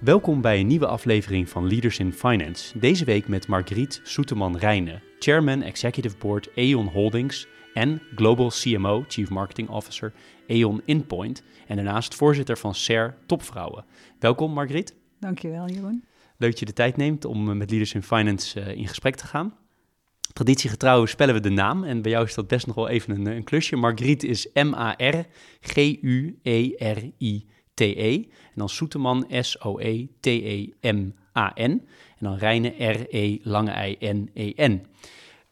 Welkom bij een nieuwe aflevering van Leaders in Finance. Deze week met Margriet Soeteman-Rijnen, Chairman Executive Board E.ON Holdings en Global CMO, Chief Marketing Officer E.ON Inpoint en daarnaast voorzitter van SER Topvrouwen. Welkom Margriet. Dankjewel Jeroen. Leuk dat je de tijd neemt om eh, met Leaders in Finance uh, in gesprek te gaan. Traditiegetrouw spellen we de naam en bij jou is dat best nog wel even een, een klusje. Margriet is M-A-R-G-U-E-R-I-T. T-E. En dan Soeteman, S-O-E-T-E-M-A-N. En dan Rijnen, R-E, lange I-N-E-N.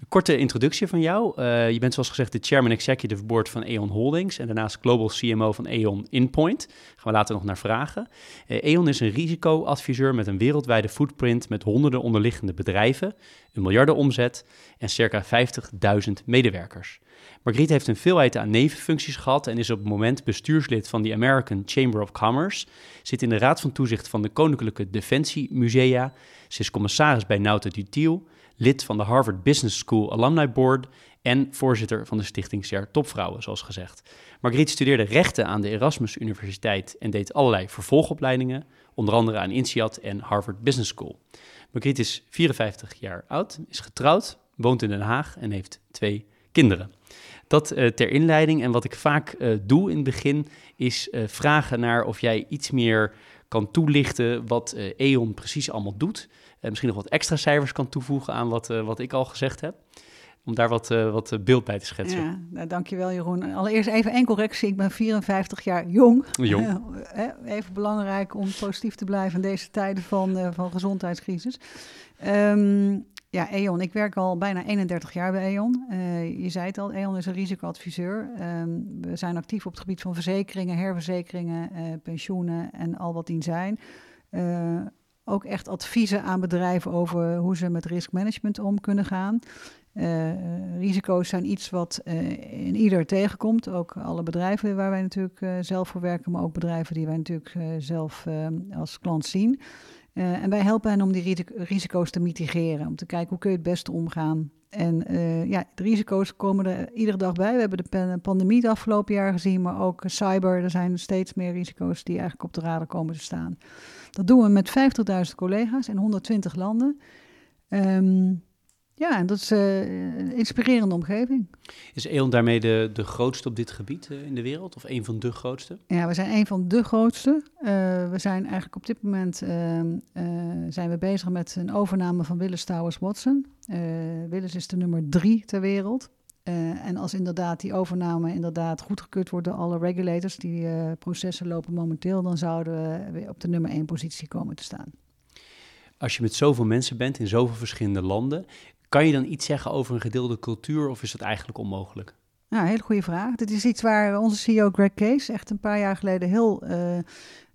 Korte introductie van jou. Uh, je bent zoals gezegd de Chairman Executive Board van E.ON Holdings en daarnaast Global CMO van E.ON Inpoint. Gaan we later nog naar vragen. E.ON is een risicoadviseur met een wereldwijde footprint met honderden onderliggende bedrijven, een miljarden omzet en circa 50.000 medewerkers. Margriet heeft een veelheid aan nevenfuncties gehad en is op het moment bestuurslid van de American Chamber of Commerce, zit in de raad van toezicht van de Koninklijke Defensie Musea, ze is commissaris bij Nauta Dutiel, lid van de Harvard Business School Alumni Board en voorzitter van de stichting SER Topvrouwen, zoals gezegd. Margriet studeerde rechten aan de Erasmus Universiteit en deed allerlei vervolgopleidingen, onder andere aan INSEAD en Harvard Business School. Margriet is 54 jaar oud, is getrouwd, woont in Den Haag en heeft twee kinderen. Dat uh, ter inleiding. En wat ik vaak uh, doe in het begin is uh, vragen naar of jij iets meer kan toelichten wat E.ON precies allemaal doet. misschien nog wat extra cijfers kan toevoegen aan wat, wat ik al gezegd heb. Om daar wat, wat beeld bij te schetsen. Ja, nou, dankjewel Jeroen. Allereerst even één correctie. Ik ben 54 jaar jong. Jong. even belangrijk om positief te blijven in deze tijden van, van gezondheidscrisis. Um, ja, E.ON. Ik werk al bijna 31 jaar bij E.ON. Uh, je zei het al, E.ON is een risicoadviseur. Um, we zijn actief op het gebied van verzekeringen, herverzekeringen, uh, pensioenen en al wat die zijn. Uh, ook echt adviezen aan bedrijven over hoe ze met riskmanagement om kunnen gaan. risico's zijn iets wat in ieder tegenkomt. Ook alle bedrijven waar wij natuurlijk zelf voor werken, maar ook bedrijven die wij natuurlijk zelf als klant zien. Uh, en wij helpen hen om die risico's te mitigeren, om te kijken hoe kun je het beste omgaan. En uh, ja, de risico's komen er iedere dag bij. We hebben de pandemie het afgelopen jaar gezien, maar ook cyber. Er zijn steeds meer risico's die eigenlijk op de radar komen te staan. Dat doen we met 50.000 collega's in 120 landen. Um, ja, en dat is uh, een inspirerende omgeving. Is E.ON daarmee de, de grootste op dit gebied uh, in de wereld? Of een van de grootste? Ja, we zijn een van de grootste. Uh, we zijn eigenlijk op dit moment ehm, zijn we bezig met een overname van Willis Towers Watson. Willis is de nummer drie ter wereld. en als inderdaad die overname inderdaad goedgekeurd wordt door alle regulators, die processen lopen momenteel, dan zouden we weer op de nummer één positie komen te staan. Als je met zoveel mensen bent in zoveel verschillende landen, kan je dan iets zeggen over een gedeelde cultuur of is dat eigenlijk onmogelijk? Ja, hele goede vraag. Dit is iets waar onze CEO Greg Case echt een paar jaar geleden heel uh,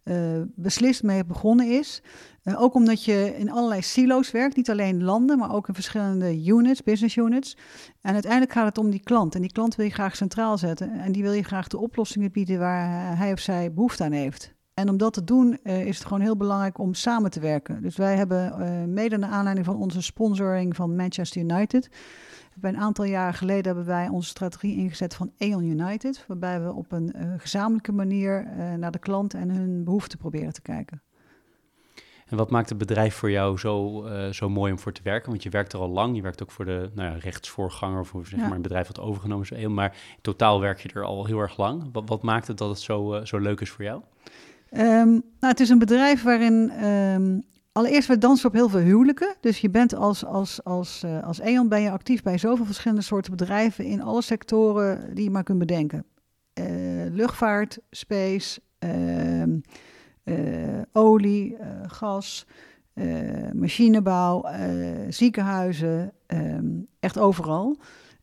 uh, beslist mee begonnen is. Uh, ook omdat je in allerlei silo's werkt, niet alleen landen, maar ook in verschillende units, business units. En uiteindelijk gaat het om die klant. En die klant wil je graag centraal zetten. En die wil je graag de oplossingen bieden waar hij of zij behoefte aan heeft. En om dat te doen uh, is het gewoon heel belangrijk om samen te werken. Dus wij hebben uh, mede naar aanleiding van onze sponsoring van Manchester United. Bij een aantal jaren geleden hebben wij onze strategie ingezet van Aeon United. Waarbij we op een uh, gezamenlijke manier naar de klant en hun behoeften proberen te kijken. En wat maakt het bedrijf voor jou zo, zo mooi om voor te werken? Want je werkt er al lang. Je werkt ook voor de nou ja, rechtsvoorganger, voor zeg ja. maar, een bedrijf dat overgenomen is. Maar in totaal werk je er al heel erg lang. Wat, wat maakt het dat het zo, zo leuk is voor jou? Um, nou, het is een bedrijf waarin um, allereerst we dansen op heel veel huwelijken. Dus je bent als, als, als, uh, als E.ON ben je actief bij zoveel verschillende soorten bedrijven in alle sectoren die je maar kunt bedenken. Uh, luchtvaart, space, uh, olie, gas, machinebouw, ziekenhuizen, ehm, echt overal.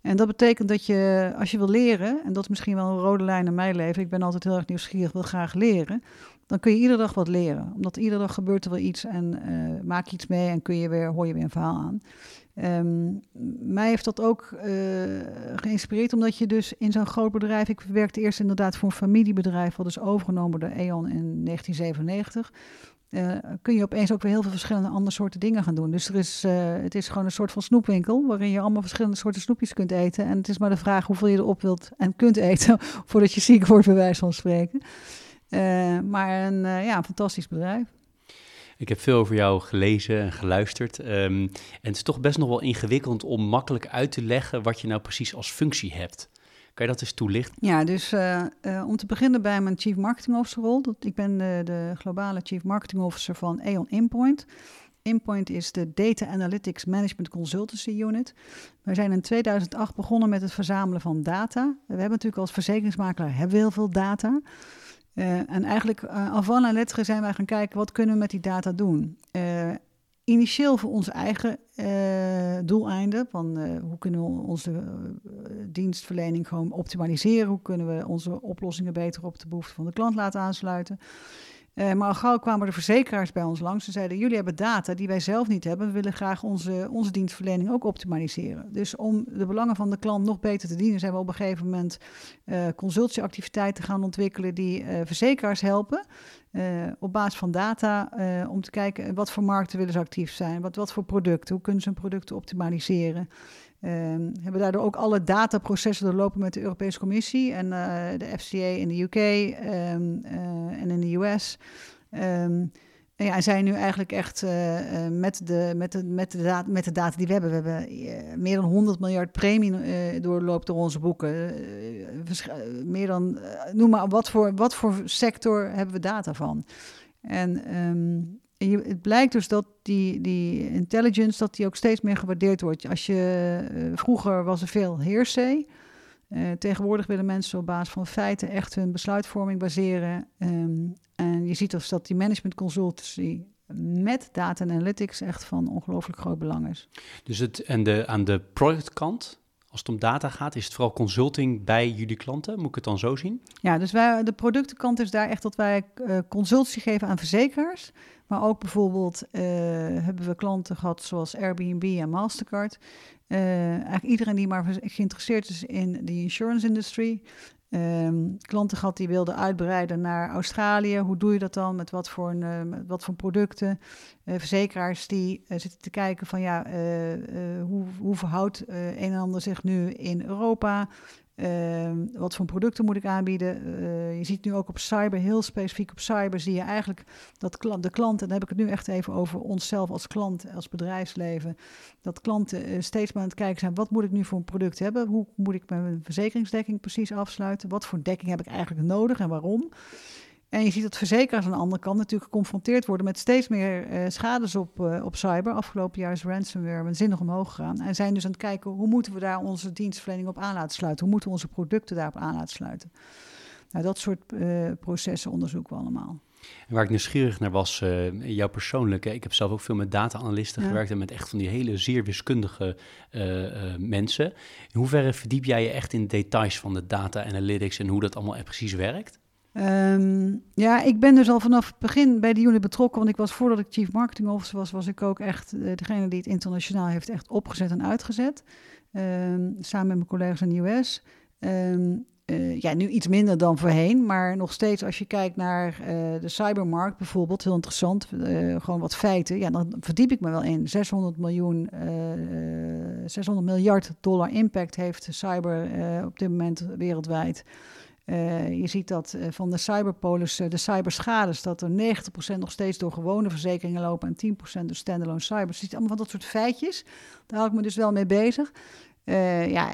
En dat betekent dat je, als je wil leren, en dat is misschien wel een rode lijn in mijn leven, ik ben altijd heel erg nieuwsgierig, wil graag leren, dan kun je iedere dag wat leren. Omdat iedere dag gebeurt er wel iets en uh, maak iets mee en kun je weer, hoor je weer een verhaal aan. Um, mij heeft dat ook uh, geïnspireerd, omdat je dus in zo'n groot bedrijf... Ik werkte eerst inderdaad voor een familiebedrijf, wat is overgenomen door E.ON in 1997... Uh, kun je opeens ook weer heel veel verschillende andere soorten dingen gaan doen. Dus er is, het is gewoon een soort van snoepwinkel waarin je allemaal verschillende soorten snoepjes kunt eten. En het is maar de vraag hoeveel je erop wilt en kunt eten voordat je ziek wordt, bij wijze van spreken. Uh, maar een, ja, een fantastisch bedrijf. Ik heb veel over jou gelezen en geluisterd. Um, en het is toch best nog wel ingewikkeld om makkelijk uit te leggen wat je nou precies als functie hebt. Kan je dat eens toelichten? Ja, dus uh, uh, om te beginnen bij mijn Chief Marketing Officer rol. Ik ben de, de, globale Chief Marketing Officer van Aeon Inpoint. Inpoint is de Data Analytics Management Consultancy Unit. Wij zijn in 2008 begonnen met het verzamelen van data. We hebben natuurlijk als verzekeringsmakelaar hebben we heel veel data. Uh, en eigenlijk uh, avant la lettre zijn wij gaan kijken wat kunnen we met die data doen. Uh, initieel voor onze eigen doeleinden, van hoe kunnen we onze dienstverlening gewoon optimaliseren, hoe kunnen we onze oplossingen beter op de behoeften van de klant laten aansluiten. Uh, maar al gauw kwamen de verzekeraars bij ons langs. Ze zeiden: Jullie hebben data die wij zelf niet hebben. We willen graag onze, onze dienstverlening ook optimaliseren. Dus om de belangen van de klant nog beter te dienen, zijn we op een gegeven moment uh, consultieactiviteiten gaan ontwikkelen die uh, verzekeraars helpen. op basis van data om te kijken wat voor markten willen ze actief zijn, wat, wat voor producten, hoe kunnen ze hun producten optimaliseren. Um, hebben daardoor ook alle dataprocessen doorlopen met de Europese Commissie en uh, de FCA in de UK um, uh, en in de US. Um, en ja, zijn nu eigenlijk echt uh, met, de, met, de, met, de data, met de data die we hebben. We hebben meer dan 100 miljard premie doorloopt door onze boeken. meer dan, noem maar, wat voor, wat voor sector hebben we data van? En je, het blijkt dus dat die, die intelligence dat die ook steeds meer gewaardeerd wordt. Als je, uh, vroeger was er veel hearsay. Uh, tegenwoordig willen mensen op basis van feiten echt hun besluitvorming baseren. Um, en je ziet dus dat die management consultancy met data analytics echt van ongelooflijk groot belang is. Dus het, en de, aan de productkant, als het om data gaat, is het vooral consulting bij jullie klanten? Moet ik het dan zo zien? Ja, dus wij, de productenkant is daar echt dat wij uh, consultancy geven aan verzekeraars. Maar ook bijvoorbeeld uh, hebben we klanten gehad zoals Airbnb en Mastercard. Uh, eigenlijk iedereen die maar geïnteresseerd is in de insurance industry. Um, klanten gehad die wilden uitbreiden naar Australië. Hoe doe je dat dan? Met wat voor, uh, met wat voor producten? Uh, verzekeraars die uh, zitten te kijken van ja, hoe, hoe verhoudt een en ander zich nu in Europa? Uh, wat voor producten moet ik aanbieden? Uh, je ziet nu ook op cyber, heel specifiek op cyber, zie je eigenlijk dat de klanten, en dan heb ik het nu echt even over onszelf als klant, als bedrijfsleven, dat klanten uh, steeds maar aan het kijken zijn, wat moet ik nu voor een product hebben? Hoe moet ik mijn verzekeringsdekking precies afsluiten? Wat voor dekking heb ik eigenlijk nodig en waarom? En je ziet dat verzekeraars aan de andere kant natuurlijk geconfronteerd worden met steeds meer uh, schades op, uh, op cyber. Afgelopen jaar is ransomware waanzinnig omhoog gegaan. En zijn dus aan het kijken hoe moeten we daar onze dienstverlening op aan laten sluiten? Hoe moeten we onze producten daarop aan laten sluiten? Nou, dat soort uh, processen onderzoeken we allemaal. En waar ik nieuwsgierig naar was, jouw persoonlijke. Ik heb zelf ook veel met data-analysten ja. gewerkt en met echt van die hele zeer wiskundige mensen. In hoeverre verdiep jij je echt in details van de data analytics en hoe dat allemaal precies werkt? Um, ja, ik ben dus al vanaf het begin bij de unit betrokken. Want ik was voordat ik Chief Marketing Officer was, was ik ook echt uh, degene die het internationaal heeft echt opgezet en uitgezet. Um, samen met mijn collega's in de US. Um, uh, ja, nu iets minder dan voorheen, maar nog steeds als je kijkt naar uh, de cybermarkt bijvoorbeeld, heel interessant, gewoon wat feiten, ja, dan verdiep ik me wel in. 600 miljoen, 600 miljard dollar impact heeft cyber op dit moment wereldwijd. Uh, je ziet dat uh, van de cyberpolis, uh, de cyberschades, dat er 90% nog steeds door gewone verzekeringen lopen en 10% door standalone cyber. Je ziet allemaal van dat soort feitjes. Daar hou ik me dus wel mee bezig. ja,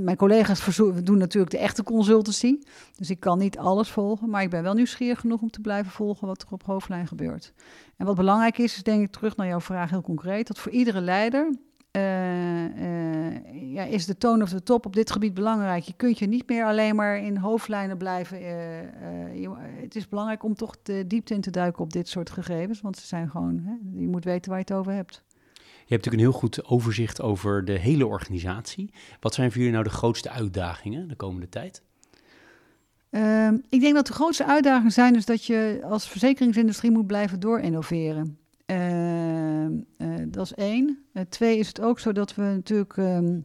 mijn collega's doen natuurlijk de echte consultancy. Dus ik kan niet alles volgen, maar ik ben wel nieuwsgierig genoeg om te blijven volgen wat er op hoofdlijn gebeurt. En wat belangrijk is, is denk ik terug naar jouw vraag heel concreet, dat voor iedere leider uh, uh, ja, is de toon of de top op dit gebied belangrijk. Je kunt je niet meer alleen maar in hoofdlijnen blijven. Uh, je, het is belangrijk om toch de diepte in te duiken op dit soort gegevens, want ze zijn gewoon, hè, je moet weten waar je het over hebt. Je hebt natuurlijk een heel goed overzicht over de hele organisatie. Wat zijn voor jullie nou de grootste uitdagingen de komende tijd? Ehm, ik denk dat de grootste uitdagingen zijn dus dat je als verzekeringsindustrie moet blijven doorinnoveren. Uh, dat is één. Uh, twee is het ook zo dat we natuurlijk... Ehm,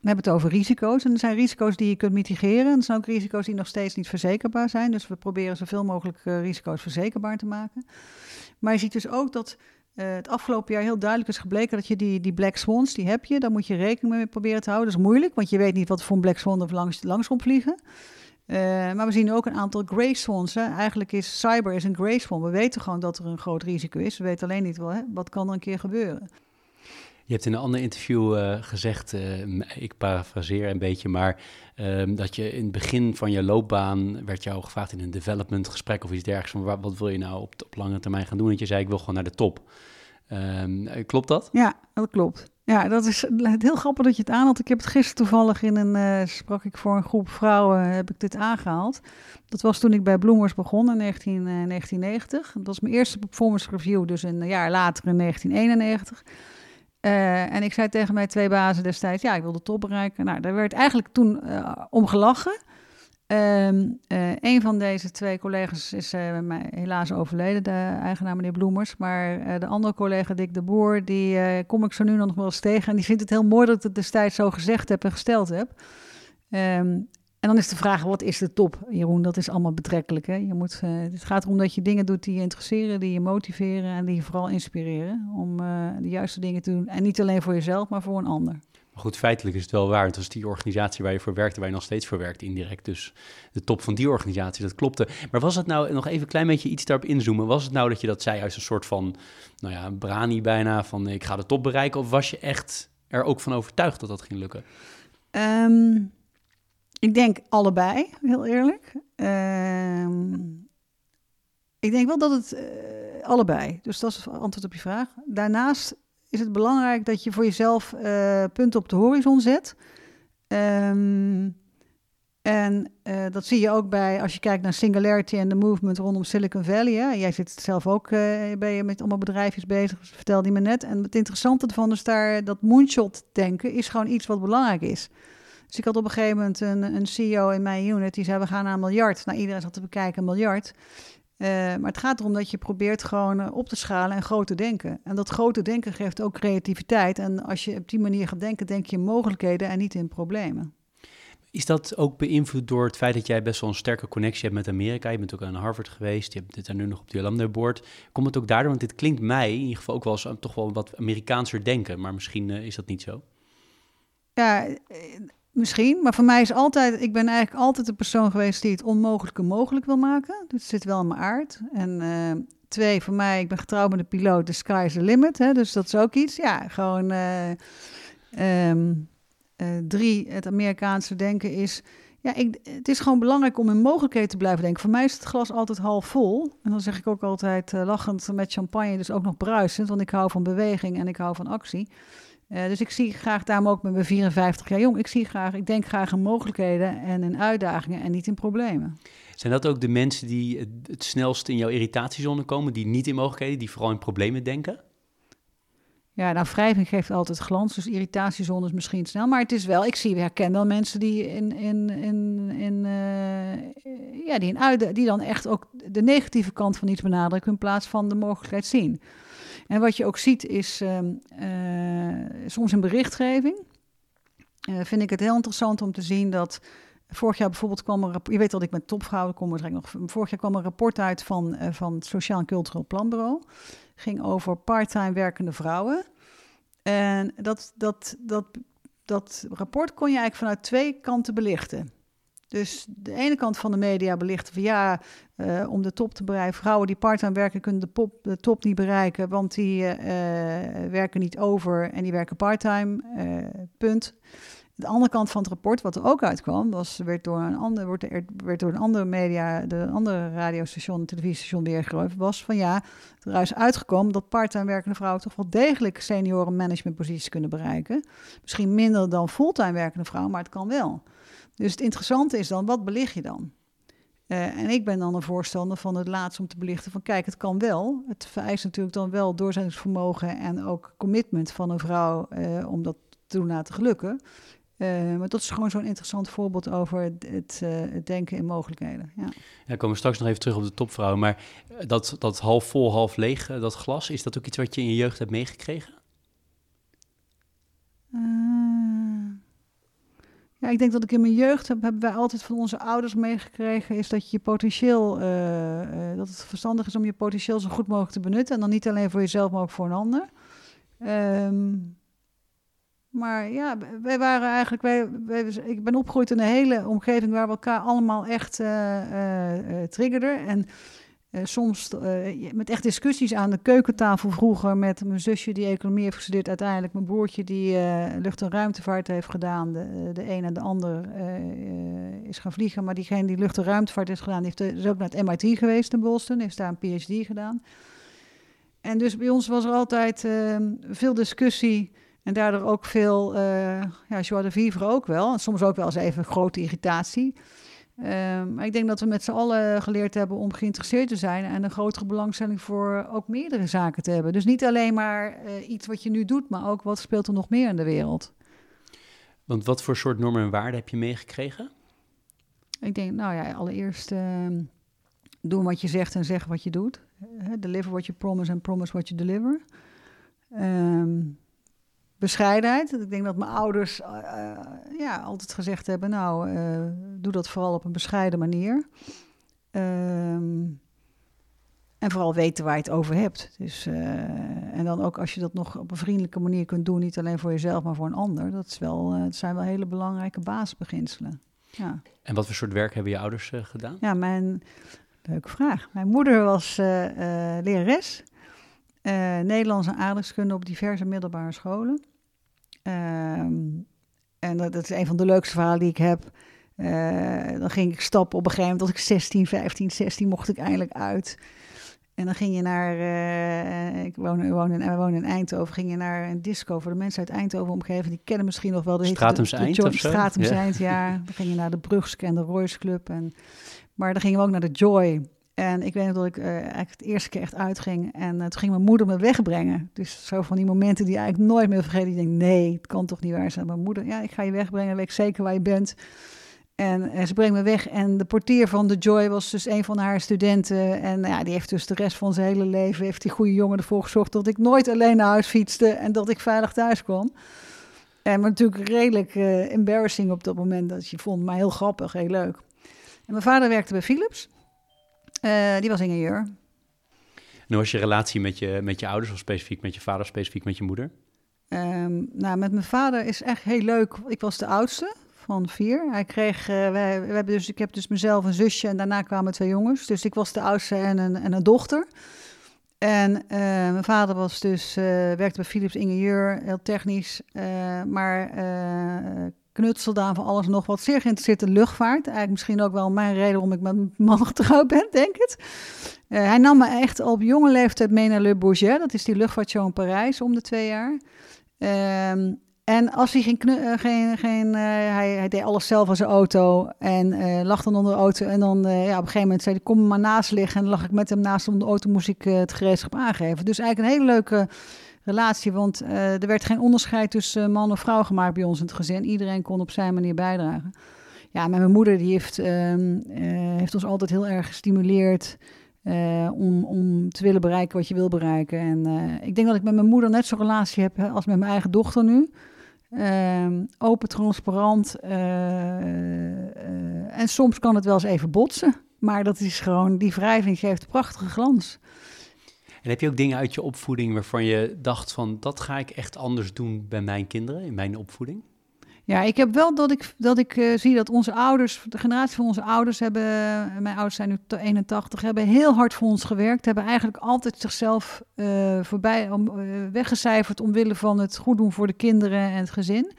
we hebben het over risico's. En er zijn risico's die je kunt mitigeren. En er zijn ook risico's die nog steeds niet verzekerbaar zijn. Dus we proberen zoveel mogelijk uh, risico's verzekerbaar te maken. Maar je ziet dus ook dat het afgelopen jaar heel duidelijk is gebleken dat je die, die black swans, die heb je. Daar moet je rekening mee proberen te houden. Dat is moeilijk, want je weet niet wat voor een black swan er langs, langs vliegen. Uh, maar we zien ook een aantal grey swans. Hè. Eigenlijk is cyber is een grey swan. We weten gewoon dat er een groot risico is. We weten alleen niet wel, hè, wat kan er een keer gebeuren. Je hebt in een ander interview uh, gezegd, uh, ik parafraseer een beetje, maar uh, dat je in het begin van je loopbaan werd jou gevraagd in een development gesprek of iets dergelijks, van wat, wat wil je nou op, op lange termijn gaan doen? Dat je zei, ik wil gewoon naar de top. Ehm, klopt dat? Ja, dat klopt. Ja, dat is heel grappig dat je het aanhaalt. Ik heb het gisteren toevallig in een, uh, sprak ik voor een groep vrouwen, heb ik dit aangehaald. Dat was toen ik bij Bloemers begon in 19, uh, 1990. Dat was mijn eerste performance review, dus een jaar later in 1991. Uh, en ik zei tegen mijn twee bazen destijds, ja, ik wil de top bereiken. Nou, daar werd eigenlijk toen om gelachen. Um, uh, een van deze twee collega's is uh, helaas overleden, de eigenaar meneer Bloemers. Maar uh, de andere collega, Dick de Boer, die kom ik zo nu nog wel eens tegen. En die vindt het heel mooi dat ik het destijds zo gezegd heb en gesteld heb. Um, en dan is de vraag, wat is de top? Jeroen, dat is allemaal betrekkelijk. Hè? Je moet, het gaat erom dat je dingen doet die je interesseren, die je motiveren en die je vooral inspireren. Om de juiste dingen te doen. En niet alleen voor jezelf, maar voor een ander. Goed, feitelijk is het wel waar. Het was die organisatie waar je voor werkte, waar je nog steeds voor werkt, indirect. Dus de top van die organisatie, dat klopte. Maar was het nou, nog even een klein beetje iets daarop inzoomen, was het nou dat je dat zei als een soort van, nou ja, brani bijna, van ik ga de top bereiken? Of was je echt er ook van overtuigd dat dat ging lukken? Um, ik denk allebei, heel eerlijk. Um, ik denk wel dat het uh, allebei, dus dat is het antwoord op je vraag. Daarnaast is het belangrijk dat je voor jezelf uh, punten op de horizon zet. Um, en uh, dat zie je ook bij, als je kijkt naar Singularity en de movement rondom Silicon Valley. Hè. Jij zit zelf ook, uh, ben je met allemaal bedrijfjes bezig, vertelde je me net. En het interessante ervan is daar, dat moonshot denken is gewoon iets wat belangrijk is. Dus ik had op een gegeven moment een, een CEO in mijn unit, die zei we gaan naar een miljard. Nou, iedereen zat te bekijken, een miljard. Uh, maar het gaat erom dat je probeert gewoon uh, op te schalen en groot te denken. En dat grote denken geeft ook creativiteit. En als je op die manier gaat denken, denk je in mogelijkheden en niet in problemen. Is dat ook beïnvloed door het feit dat jij best wel een sterke connectie hebt met Amerika? Je bent ook aan Harvard geweest, je hebt dit er nu nog op de alumni board. Komt het ook daardoor, want dit klinkt mij in ieder geval ook wel eens toch wel wat Amerikaanser denken, maar misschien uh, is dat niet zo? Ja, Misschien, maar voor mij is altijd, ik ben eigenlijk altijd de persoon geweest die het onmogelijke mogelijk wil maken. Dat zit wel in mijn aard. En uh, twee, voor mij, ik ben getrouwd met een piloot, the sky is the limit. Hè, dus dat is ook iets. Ja, gewoon. Uh, um, uh, drie, het Amerikaanse denken is. Ja, ik, het is gewoon belangrijk om in mogelijkheden te blijven denken. Voor mij is het glas altijd half vol. En dan zeg ik ook altijd lachend met champagne, dus ook nog bruisend. Want ik hou van beweging en ik hou van actie. Uh, dus ik zie graag, daarom ook met mijn 54 jaar jong, ik zie graag, ik denk graag in mogelijkheden en in uitdagingen en niet in problemen. Zijn dat ook de mensen die het, het snelst in jouw irritatiezone komen, die niet in mogelijkheden, die vooral in problemen denken? Ja, nou, wrijving geeft altijd glans, dus irritatiezone is misschien snel. Maar het is wel, ik zie, herken wel mensen die in, in, in, in uh, ja, die, in uit, die dan echt ook de negatieve kant van iets benadrukken in plaats van de mogelijkheid zien. En wat je ook ziet is uh, uh, soms in berichtgeving. Uh, vind ik het heel interessant om te zien dat vorig jaar bijvoorbeeld kwam er, je weet dat ik met topvrouwen kom, nog. Vorig jaar kwam een rapport uit van, van het Sociaal en Cultureel Planbureau. Ging over parttime werkende vrouwen. En dat, dat, dat, dat rapport kon je eigenlijk vanuit twee kanten belichten. Dus de ene kant van de media belichten van ja, uh, om de top te bereiken. Vrouwen die parttime werken kunnen de, pop, de top niet bereiken, want die uh, werken niet over en die werken parttime. punt. De andere kant van het rapport, wat er ook uitkwam, was, werd, door een ander, er, werd door een andere media, de andere radiostation, televisiestation weergegeven, was van ja, er is uitgekomen dat parttime werkende vrouwen toch wel degelijk senioren managementposities kunnen bereiken. Misschien minder dan fulltime werkende vrouwen, maar het kan wel. Dus het interessante is dan, wat belicht je dan? Uh, en ik ben dan een voorstander van het laatste om te belichten van kijk, het kan wel. Het vereist natuurlijk dan wel doorzettingsvermogen en ook commitment van een vrouw uh, om dat te laten gelukken. Uh, maar dat is gewoon zo'n interessant voorbeeld over het, het denken in mogelijkheden. Ja. ja, komen we straks nog even terug op de topvrouw. Maar dat, dat half vol, half leeg, dat glas, is dat ook iets wat je in je jeugd hebt meegekregen? Ja, ik denk dat ik in mijn jeugd heb, hebben wij altijd van onze ouders meegekregen, is dat je potentieel, dat het verstandig is om je potentieel zo goed mogelijk te benutten. En dan niet alleen voor jezelf, maar ook voor een ander. Um, maar ja, wij waren eigenlijk, wij, wij, ik ben opgegroeid in een hele omgeving waar we elkaar allemaal echt uh, triggerden. En soms met echt discussies aan de keukentafel vroeger met mijn zusje die economie heeft gestudeerd. Uiteindelijk mijn broertje die lucht- en ruimtevaart heeft gedaan. De, de een en de ander is gaan vliegen. Maar diegene die lucht- en ruimtevaart heeft gedaan, heeft, is ook naar het MIT geweest in Boston. Heeft daar een PhD gedaan. En dus bij ons was er altijd ehm, veel discussie. En daardoor ook veel, ja, joie de vivre ook wel. Soms ook wel eens even grote irritatie. Um, maar ik denk dat we met z'n allen geleerd hebben om geïnteresseerd te zijn en een grotere belangstelling voor ook meerdere zaken te hebben. Dus niet alleen maar uh, iets wat je nu doet, maar ook wat speelt er nog meer in de wereld. Want wat voor soort normen en waarden heb je meegekregen? Ik denk, nou ja, allereerst uh, doen wat je zegt en zeg wat je doet. Uh, deliver what you promise and promise what you deliver. Um, bescheidenheid. Ik denk dat mijn ouders uh, ja, altijd gezegd hebben: Nou, uh, doe dat vooral op een bescheiden manier. Um, en vooral weten waar je het over hebt. Dus, uh, en dan ook als je dat nog op een vriendelijke manier kunt doen, niet alleen voor jezelf, maar voor een ander. Dat, is wel, dat zijn wel hele belangrijke basisbeginselen. Ja. En wat voor soort werk hebben je ouders gedaan? Ja, mijn leuke vraag. Mijn moeder was lerares. Uh, Nederlands en aardrijkskunde op diverse middelbare scholen. Um, en dat, dat, is een van de leukste verhalen die ik heb. Uh, dan ging ik stappen op een gegeven moment, als ik 16, 15, 16, mocht ik eindelijk uit. En dan ging je naar, uh, ik woon, woon, in, woon in Eindhoven, ging je naar een disco voor de mensen uit Eindhoven omgeving. Die kennen misschien nog wel. De Stratums Eind de, de, of Stratums Eind, ja. Dan ging je naar de Brugske en de Royce Club. En, maar dan gingen we ook naar de Joy. En ik weet dat ik uh, eigenlijk het eerste keer echt uitging. En uh, toen ging mijn moeder me wegbrengen. Dus zo van die momenten die eigenlijk nooit meer vergeten. Ik denk, nee, het kan toch niet waar zijn. Mijn moeder, ja, ik ga je wegbrengen. Weet zeker waar je bent. En, en, ze brengt me weg. En de portier van de Joy was dus een van haar studenten. En ja, die heeft dus de rest van zijn hele leven... heeft die goede jongen ervoor gezorgd dat ik nooit alleen naar huis fietste... en dat ik veilig thuis kwam. En maar natuurlijk redelijk embarrassing op dat moment. Dat je vond, maar heel grappig, heel leuk. En mijn vader werkte bij Philips... Uh, die was ingenieur. En hoe was je relatie met je, met je ouders, of specifiek met je vader, specifiek met je moeder? Um, nou, met mijn vader is echt heel leuk. Ik was de oudste van vier. Hij kreeg, uh, wij, we hebben dus, ik heb dus mezelf een zusje en daarna kwamen twee jongens. Dus ik was de oudste en een, en een dochter. En uh, mijn vader was dus, werkte bij Philips ingenieur, heel technisch, maar knutselde aan van alles nog wat. Zeer geïnteresseerd in luchtvaart. Eigenlijk misschien ook wel mijn reden waarom ik met mijn man getrouwd ben, denk ik. Uh, hij nam me echt op jonge leeftijd mee naar Le Bourget. Dat is die luchtvaartshow in Parijs om de twee jaar. Um, en als hij ging, uh, geen, geen uh, hij, hij, deed alles zelf aan zijn auto en uh, lag dan onder de auto. En dan ja, op een gegeven moment zei hij, kom maar naast liggen. En dan lag ik met hem naast om de auto, moest ik het gereedschap aangeven. Dus eigenlijk een hele leuke relatie. Want uh, er werd geen onderscheid tussen man en vrouw gemaakt bij ons in het gezin. Iedereen kon op zijn manier bijdragen. Ja, maar mijn moeder die heeft, uh, uh, heeft ons altijd heel erg gestimuleerd eh, om, om te willen bereiken wat je wil bereiken. En ik denk dat ik met mijn moeder net zo'n relatie heb als met mijn eigen dochter nu. Ehm, open, transparant. en soms kan het wel eens even botsen. Maar dat is gewoon, die wrijving geeft prachtige glans. En heb je ook dingen uit je opvoeding waarvan je dacht van dat ga ik echt anders doen bij mijn kinderen in mijn opvoeding? Ja, ik heb wel dat ik, dat ik uh, zie dat onze ouders, de generatie van onze ouders hebben, mijn ouders zijn nu 81, hebben heel hard voor ons gewerkt. Hebben eigenlijk altijd zichzelf uh, voorbij, om, uh, weggecijferd omwille van het goed doen voor de kinderen en het gezin.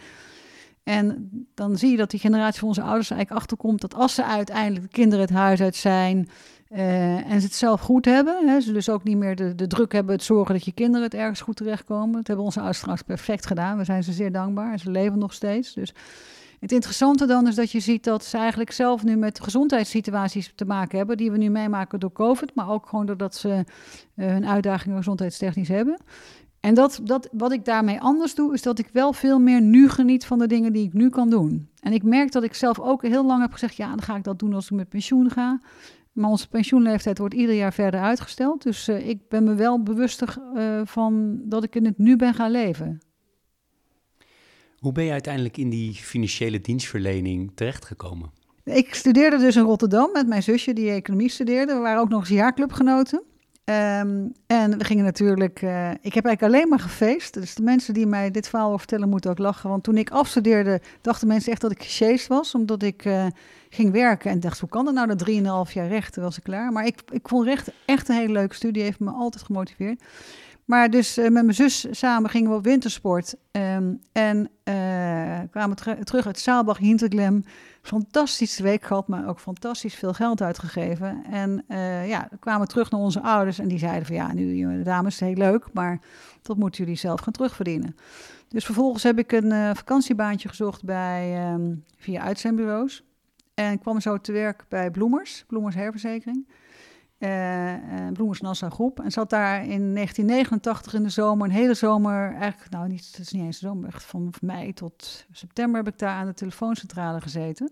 En dan zie je dat die generatie van onze ouders eigenlijk achterkomt dat als ze uiteindelijk de kinderen het huis uit zijn, uh, en ze het zelf goed hebben. Hè, ze dus ook niet meer de, de druk hebben het zorgen dat je kinderen het ergens goed terechtkomen. Dat hebben onze ouders trouwens perfect gedaan. We zijn ze zeer dankbaar en ze leven nog steeds. Dus Het interessante dan is dat je ziet dat ze eigenlijk zelf nu met gezondheidssituaties te maken hebben, die we nu meemaken door COVID, maar ook gewoon doordat ze uh, hun uitdagingen gezondheidstechnisch hebben. En dat, dat, wat ik daarmee anders doe, is dat ik wel veel meer nu geniet van de dingen die ik nu kan doen. En ik merk dat ik zelf ook heel lang heb gezegd, ja, dan ga ik dat doen als ik met pensioen ga. Maar onze pensioenleeftijd wordt ieder jaar verder uitgesteld. Dus uh, ik ben me wel bewustig uh, van dat ik in het nu ben gaan leven. Hoe ben je uiteindelijk in die financiële dienstverlening terechtgekomen? Ik studeerde dus in Rotterdam met mijn zusje die economie studeerde. We waren ook nog eens jaarclubgenoten. Um, en we gingen natuurlijk, uh, ik heb eigenlijk alleen maar gefeest. Dus de mensen die mij dit verhaal vertellen moeten ook lachen. Want toen ik afstudeerde, dachten mensen echt dat ik gesjeest was. Omdat ik uh, ging werken en dacht, hoe kan dat nou? Dat 3,5 jaar rechten was ik klaar. Maar ik, ik vond recht echt een hele leuke studie, heeft me altijd gemotiveerd. Maar dus uh, met mijn zus samen gingen we op wintersport. Um, en kwamen ter terug uit Saalbach, Hinterglem fantastische week gehad, maar ook fantastisch veel geld uitgegeven. En uh, ja, kwamen terug naar onze ouders en die zeiden van ja, nu dames, heel leuk, maar dat moeten jullie zelf gaan terugverdienen. Dus vervolgens heb ik een vakantiebaantje gezocht bij, um, via uitzendbureaus. En kwam zo te werk bij Bloemers, Bloemers Herverzekering. Uh, Bloemers Nassau Groep. En zat daar in 1989 in de zomer, een hele zomer, eigenlijk, nou niet, het is niet eens de zomer, echt van mei tot september heb ik daar aan de telefooncentrale gezeten.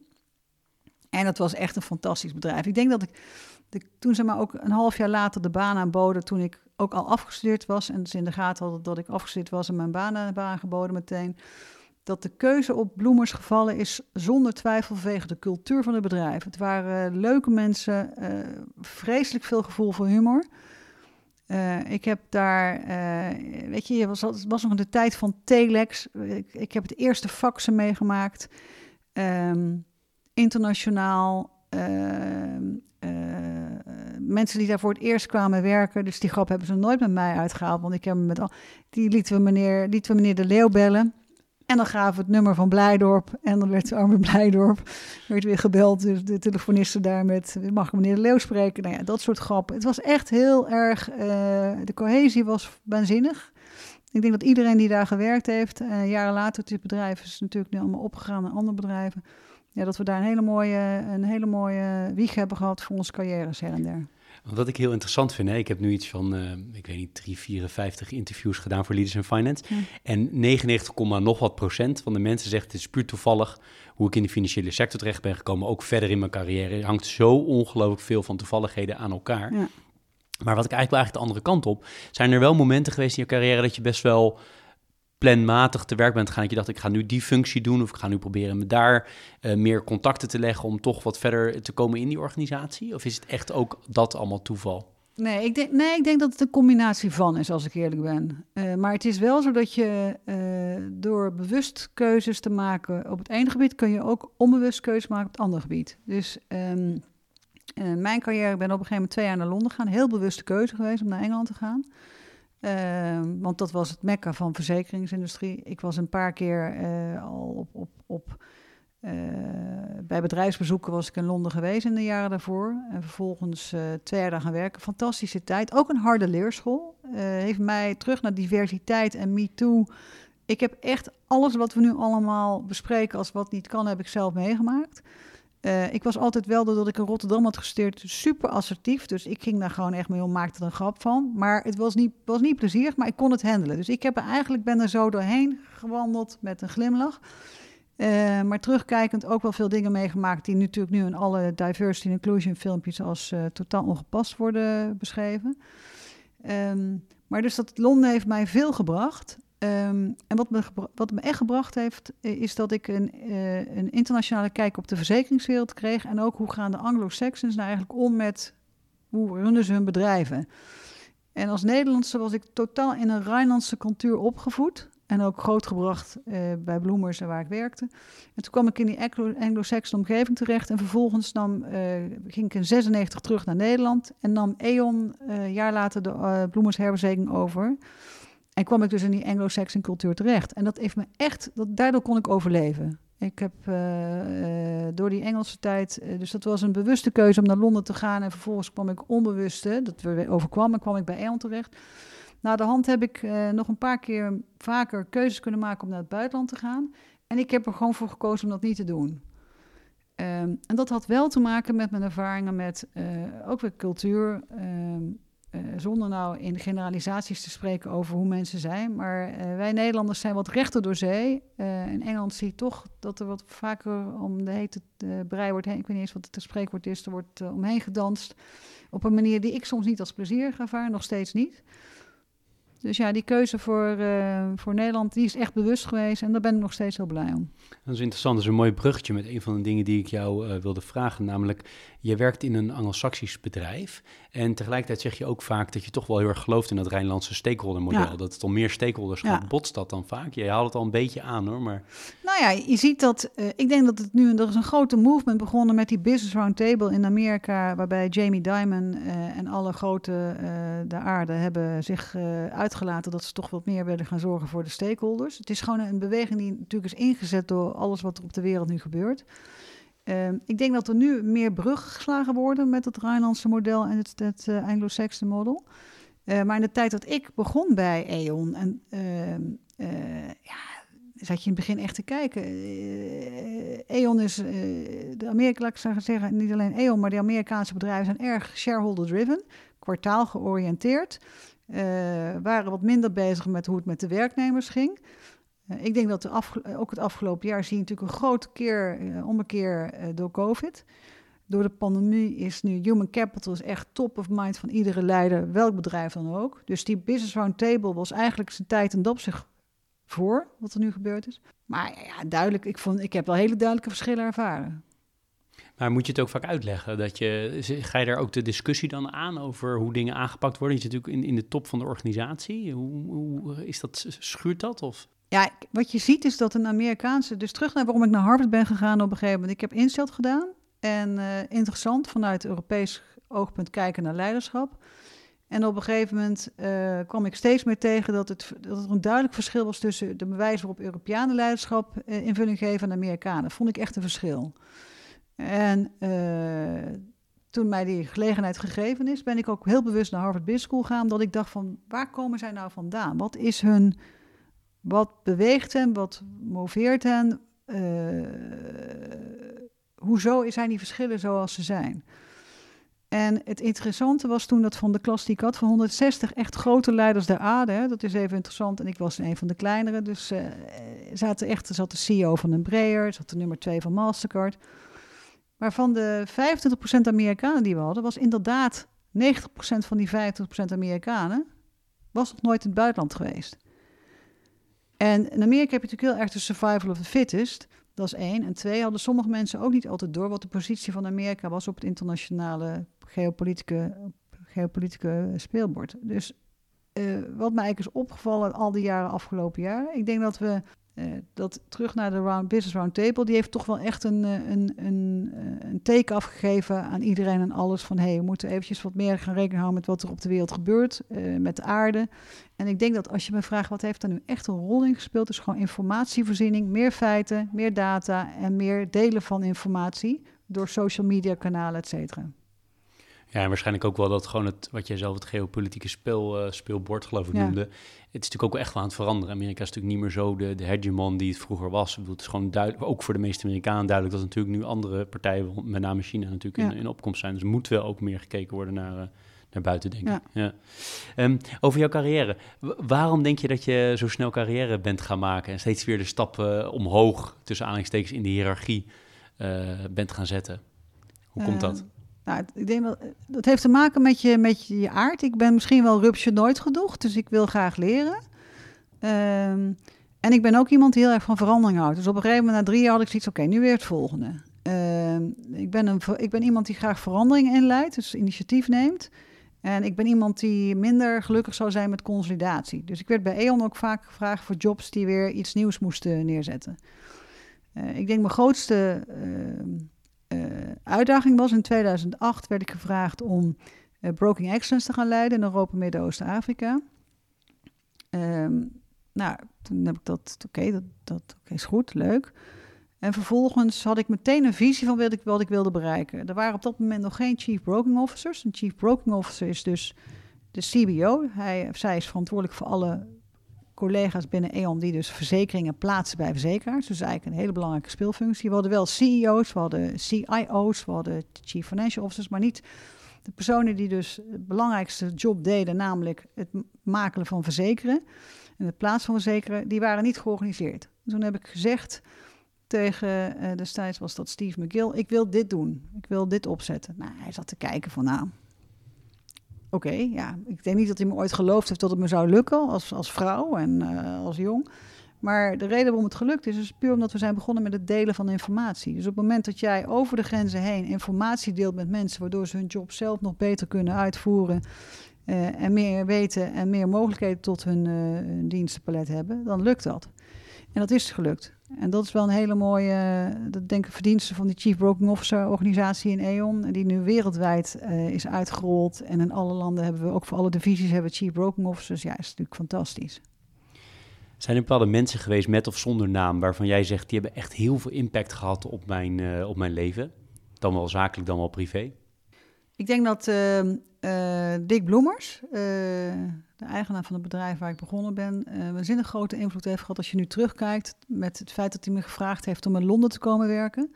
En dat was echt een fantastisch bedrijf. Ik denk dat ik de, toen ze maar ook een half jaar later de baan aanboden, toen ik ook al afgestudeerd was en ze in de gaten hadden dat ik afgestudeerd was en mijn baan, baan geboden meteen, dat de keuze op Bloemers gevallen is zonder twijfel vanwege de cultuur van het bedrijf. Het waren leuke mensen, uh, vreselijk veel gevoel voor humor. Uh, ik heb daar, weet je, het was, was nog in de tijd van telex. Ik, ik heb het eerste faxen meegemaakt. Um, internationaal. mensen die daar voor het eerst kwamen werken. Dus die grap hebben ze nooit met mij uitgehaald. Want ik heb met al. Die lieten we meneer, lieten we meneer De Leeuw bellen. En dan gaven we het nummer van Blijdorp. En dan werd arme Blijdorp werd weer gebeld. Dus de telefoniste daar met, mag ik meneer de Leeuw spreken? Nou ja, dat soort grappen. Het was echt heel erg, uh, de cohesie was waanzinnig. Ik denk dat iedereen die daar gewerkt heeft, uh, jaren later, dit bedrijf is natuurlijk nu allemaal opgegaan naar andere bedrijven. Ja, dat we daar een hele mooie, een hele mooie wieg hebben gehad voor onze carrières her en. Wat ik heel interessant vind, hè, ik heb nu iets van, uh, ik weet niet, 3, 54 interviews gedaan voor Leaders in Finance. Ja. En 99, nog wat procent van de mensen zegt het is puur toevallig hoe ik in de financiële sector terecht ben gekomen. Ook verder in mijn carrière. Het hangt zo ongelooflijk veel van toevalligheden aan elkaar. Ja. Maar wat ik eigenlijk wel eigenlijk de andere kant op, zijn er wel momenten geweest in je carrière dat je best wel planmatig te werk bent gaan. Dat je dacht, ik ga nu die functie doen of ik ga nu proberen me daar uh, meer contacten te leggen om toch wat verder te komen in die organisatie? Of is het echt ook dat allemaal toeval? Nee, ik denk, nee, ik denk dat het een combinatie van is, als ik eerlijk ben. Uh, maar het is wel zo dat je uh, door bewust keuzes te maken op het ene gebied, kun je ook onbewust keuzes maken op het andere gebied. Dus um, mijn carrière, ik ben op een gegeven moment twee jaar naar Londen gegaan. Heel bewuste keuze geweest om naar Engeland te gaan. Uh, want dat was het mekka van verzekeringsindustrie. Ik was een paar keer uh, al op, op, op uh, bij bedrijfsbezoeken was ik in Londen geweest in de jaren daarvoor. En vervolgens twee jaar daar gaan werken. Fantastische tijd. Ook een harde leerschool. heeft mij terug naar diversiteit en me too. Ik heb echt alles wat we nu allemaal bespreken als wat niet kan, heb ik zelf meegemaakt. Uh, ik was altijd wel, doordat ik in Rotterdam had gestudeerd, super assertief. Dus ik ging daar gewoon echt mee om, maakte er een grap van. Maar het was niet, was niet plezierig, maar ik kon het handelen. Dus ik heb er eigenlijk ben er zo doorheen gewandeld met een glimlach. Uh, maar terugkijkend ook wel veel dingen meegemaakt die natuurlijk nu in alle diversity inclusion filmpjes als uh, totaal ongepast worden beschreven. Um, maar dus dat Londen heeft mij veel gebracht. Um, en wat me, wat me echt gebracht heeft, is dat ik een, uh, een, internationale kijk op de verzekeringswereld kreeg. En ook hoe gaan de Anglo-Saxons nou eigenlijk om met hoe runnen ze hun bedrijven. En als Nederlandse was ik totaal in een Rijnlandse cultuur opgevoed. En ook grootgebracht uh, bij Bloemers, waar ik werkte. En toen kwam ik in die Anglo-Saxon omgeving terecht. En vervolgens nam, ging ik in 96 terug naar Nederland. En nam E.ON een jaar later de Bloemers herverzekering over. En kwam ik dus in die Anglo-Saxon cultuur terecht. En dat heeft me echt, dat, daardoor kon ik overleven. Ik heb uh, uh, door die Engelse tijd, uh, dus dat was een bewuste keuze om naar Londen te gaan. En vervolgens kwam ik onbewust, dat we overkwam, en kwam ik bij E.ON terecht. Na de hand heb ik nog een paar keer vaker keuzes kunnen maken om naar het buitenland te gaan. En ik heb er gewoon voor gekozen om dat niet te doen. Ehm, en dat had wel te maken met mijn ervaringen met ook weer cultuur. Ehm, eh, zonder nou in generalisaties te spreken over hoe mensen zijn. Maar uh, wij Nederlanders zijn wat rechter door zee. in Engeland zie je toch dat er wat vaker om de hete brei wordt heen. Ik weet niet eens wat het spreekwoord is. Er wordt omheen gedanst. Op een manier die ik soms niet als plezier ervaar, nog steeds niet. Dus ja, die keuze voor, uh, voor Nederland, die is echt bewust geweest en daar ben ik nog steeds heel blij om. Dat is interessant, dat is een mooi bruggetje met een van de dingen die ik jou uh, wilde vragen, namelijk je werkt in een Anglo-Saxisch bedrijf en tegelijkertijd zeg je ook vaak dat je toch wel heel erg gelooft in dat Rijnlandse stakeholder model, dat het om meer stakeholders gaat, ja. botst dat dan vaak? Je haalt het al een beetje aan hoor, maar... Nou ja, je ziet dat, uh, ik denk dat het nu, er is een grote movement begonnen met die Business Roundtable in Amerika, waarbij Jamie Dimon en alle grote de aarde hebben zich uitgelaten dat ze toch wat meer willen gaan zorgen voor de stakeholders. Het is gewoon een beweging die natuurlijk is ingezet door alles wat er op de wereld nu gebeurt. Uh, ik denk dat er nu meer bruggen geslagen worden met het Rijnlandse model en het, het uh, Anglo-Saxon model. Uh, maar in de tijd dat ik begon bij E.ON, en ehm, eh, ja, zat je in het begin echt te kijken. E.ON is, de Amerika, zeggen, niet alleen E.ON, maar de Amerikaanse bedrijven zijn erg shareholder-driven, kwartaal georiënteerd. Waren wat minder bezig met hoe het met de werknemers ging. Uh, ik denk dat de ook het afgelopen jaar zie je natuurlijk een grote keer, uh, ommekeer door COVID. Door de pandemie is nu human capital is echt top of mind van iedere leider, welk bedrijf dan ook. Dus die business roundtable was eigenlijk zijn tijd en dop zich voor wat er nu gebeurd is. Maar ja, duidelijk, ik, vond, ik heb wel hele duidelijke verschillen ervaren. Maar moet je het ook vaak uitleggen? Dat je, ga je daar ook de discussie dan aan over hoe dingen aangepakt worden? Je zit natuurlijk in, in de top van de organisatie. Hoe, hoe is dat, schuurt dat? Of? Ja, wat je ziet is dat een Amerikaanse... Dus terug naar waarom ik naar Harvard ben gegaan op een gegeven moment. Ik heb instelt gedaan. En uh, interessant vanuit Europees oogpunt kijken naar leiderschap. En op een gegeven moment uh, kwam ik steeds meer tegen dat, het, dat er een duidelijk verschil was tussen de bewijzen waarop Europeanen leiderschap uh, invulling geven en Amerikanen. Vond ik echt een verschil. En toen mij die gelegenheid gegeven is, ben ik ook heel bewust naar Harvard Business School gegaan, omdat ik dacht van waar komen zij nou vandaan? Wat is hun wat beweegt hen? Wat moveert hen? Uh, hoezo zijn die verschillen zoals ze zijn? En het interessante was toen dat van de klas die ik had, van 160 echt grote leiders der aarde, hè, dat is even interessant, en ik was een van de kleinere, dus uh, zaten echt, er zat de CEO van Embraer, zat de nummer 2 van Mastercard. Maar van de 25% Amerikanen die we hadden, was inderdaad 90% van die 50% Amerikanen, was nog nooit in het buitenland geweest. En in Amerika heb je natuurlijk heel erg de survival of the fittest. Dat is één. En twee, hadden sommige mensen ook niet altijd door wat de positie van Amerika was op het internationale geopolitieke, geopolitieke speelbord. Dus uh, wat mij eigenlijk is opgevallen al die jaren afgelopen jaar, ik denk dat we dat terug naar de round, Business Roundtable, die heeft toch wel echt een, eh, een, een, een teken afgegeven aan iedereen en alles van hey, we moeten eventjes wat meer gaan rekening houden met wat er op de wereld gebeurt, met de aarde. En ik denk dat als je me vraagt wat heeft daar nu echt een rol in gespeeld, is gewoon informatievoorziening, meer feiten, meer data en meer delen van informatie door social media kanalen, et cetera. Ja, en waarschijnlijk ook wel dat gewoon het, wat jij zelf het geopolitieke speel, uh, speelbord geloof ik ja. noemde. Het is natuurlijk ook wel echt wel aan het veranderen. Amerika is natuurlijk niet meer zo de, de hegemon die het vroeger was. Ik bedoel, het is gewoon duidelijk, ook voor de meeste Amerikanen duidelijk dat natuurlijk nu andere partijen, met name China natuurlijk, ja. in, in, opkomst zijn. Dus er moet wel ook meer gekeken worden naar, uh, naar buiten, denk ik. Ja. Um, over jouw carrière. W waarom denk je dat je zo snel carrière bent gaan maken en steeds weer de stappen omhoog, tussen aanhalingstekens, in de hiërarchie bent gaan zetten? Hoe komt dat? Nou, ik denk dat dat heeft te maken met je, met je aard. Ik ben misschien wel rupsje nooit genoeg, dus ik wil graag leren. Um, en ik ben ook iemand die heel erg van verandering houdt. Dus op een gegeven moment, na drie jaar, had ik zoiets, oké, nu weer het volgende. Um, ik, ben een, ik ben iemand die graag verandering inleidt, dus initiatief neemt. En ik ben iemand die minder gelukkig zou zijn met consolidatie. Dus ik werd bij E.ON ook vaak gevraagd voor jobs die weer iets nieuws moesten neerzetten. Uh, ik denk mijn grootste... Uh, uitdaging was. In 2008 werd ik gevraagd om uh, Broking Excellence te gaan leiden in Europa, Midden-Oosten, Afrika. Um, nou, toen heb ik dat, oké, dat, dat is goed, leuk. En vervolgens had ik meteen een visie van wat ik, wat ik wilde bereiken. Er waren op dat moment nog geen Chief Broking Officers. Een Chief Broking Officer is dus de CBO. Hij, zij is verantwoordelijk voor alle collega's binnen E.ON die dus verzekeringen plaatsen bij verzekeraars. Dus eigenlijk een hele belangrijke speelfunctie. We hadden wel CEO's, we hadden CIO's, we hadden Chief Financial Officers, maar niet de personen die dus het belangrijkste job deden, namelijk het makelen van verzekeren en het plaats van verzekeren, die waren niet georganiseerd. toen heb ik gezegd tegen, uh, destijds was dat Steve McGill, ik wil dit doen. Ik wil dit opzetten. Nou, hij zat te kijken van, nou, oké, ja. Ik denk niet dat hij me ooit geloofd heeft dat het me zou lukken als, als vrouw en uh, als jong. Maar de reden waarom het gelukt is, is puur omdat we zijn begonnen met het delen van informatie. Dus op het moment dat jij over de grenzen heen informatie deelt met mensen, waardoor ze hun job zelf nog beter kunnen uitvoeren uh, en meer weten en meer mogelijkheden tot hun, uh, hun dienstenpalet hebben, dan lukt dat. En dat is gelukt. En dat is wel een hele mooie, dat denk ik, verdienste van die Chief Broking Officer organisatie in E.ON, die nu wereldwijd uh, is uitgerold. En in alle landen hebben we, ook voor alle divisies, hebben we Chief Broking Officers. Ja, is natuurlijk fantastisch. Zijn er bepaalde mensen geweest met of zonder naam waarvan jij zegt, die hebben echt heel veel impact gehad op mijn, uh, op mijn leven? Dan wel zakelijk, dan wel privé? Ik denk dat uh, uh, Dick Bloemers, de eigenaar van het bedrijf waar ik begonnen ben, een waanzinnig grote invloed heeft gehad als je nu terugkijkt met het feit dat hij me gevraagd heeft om in Londen te komen werken.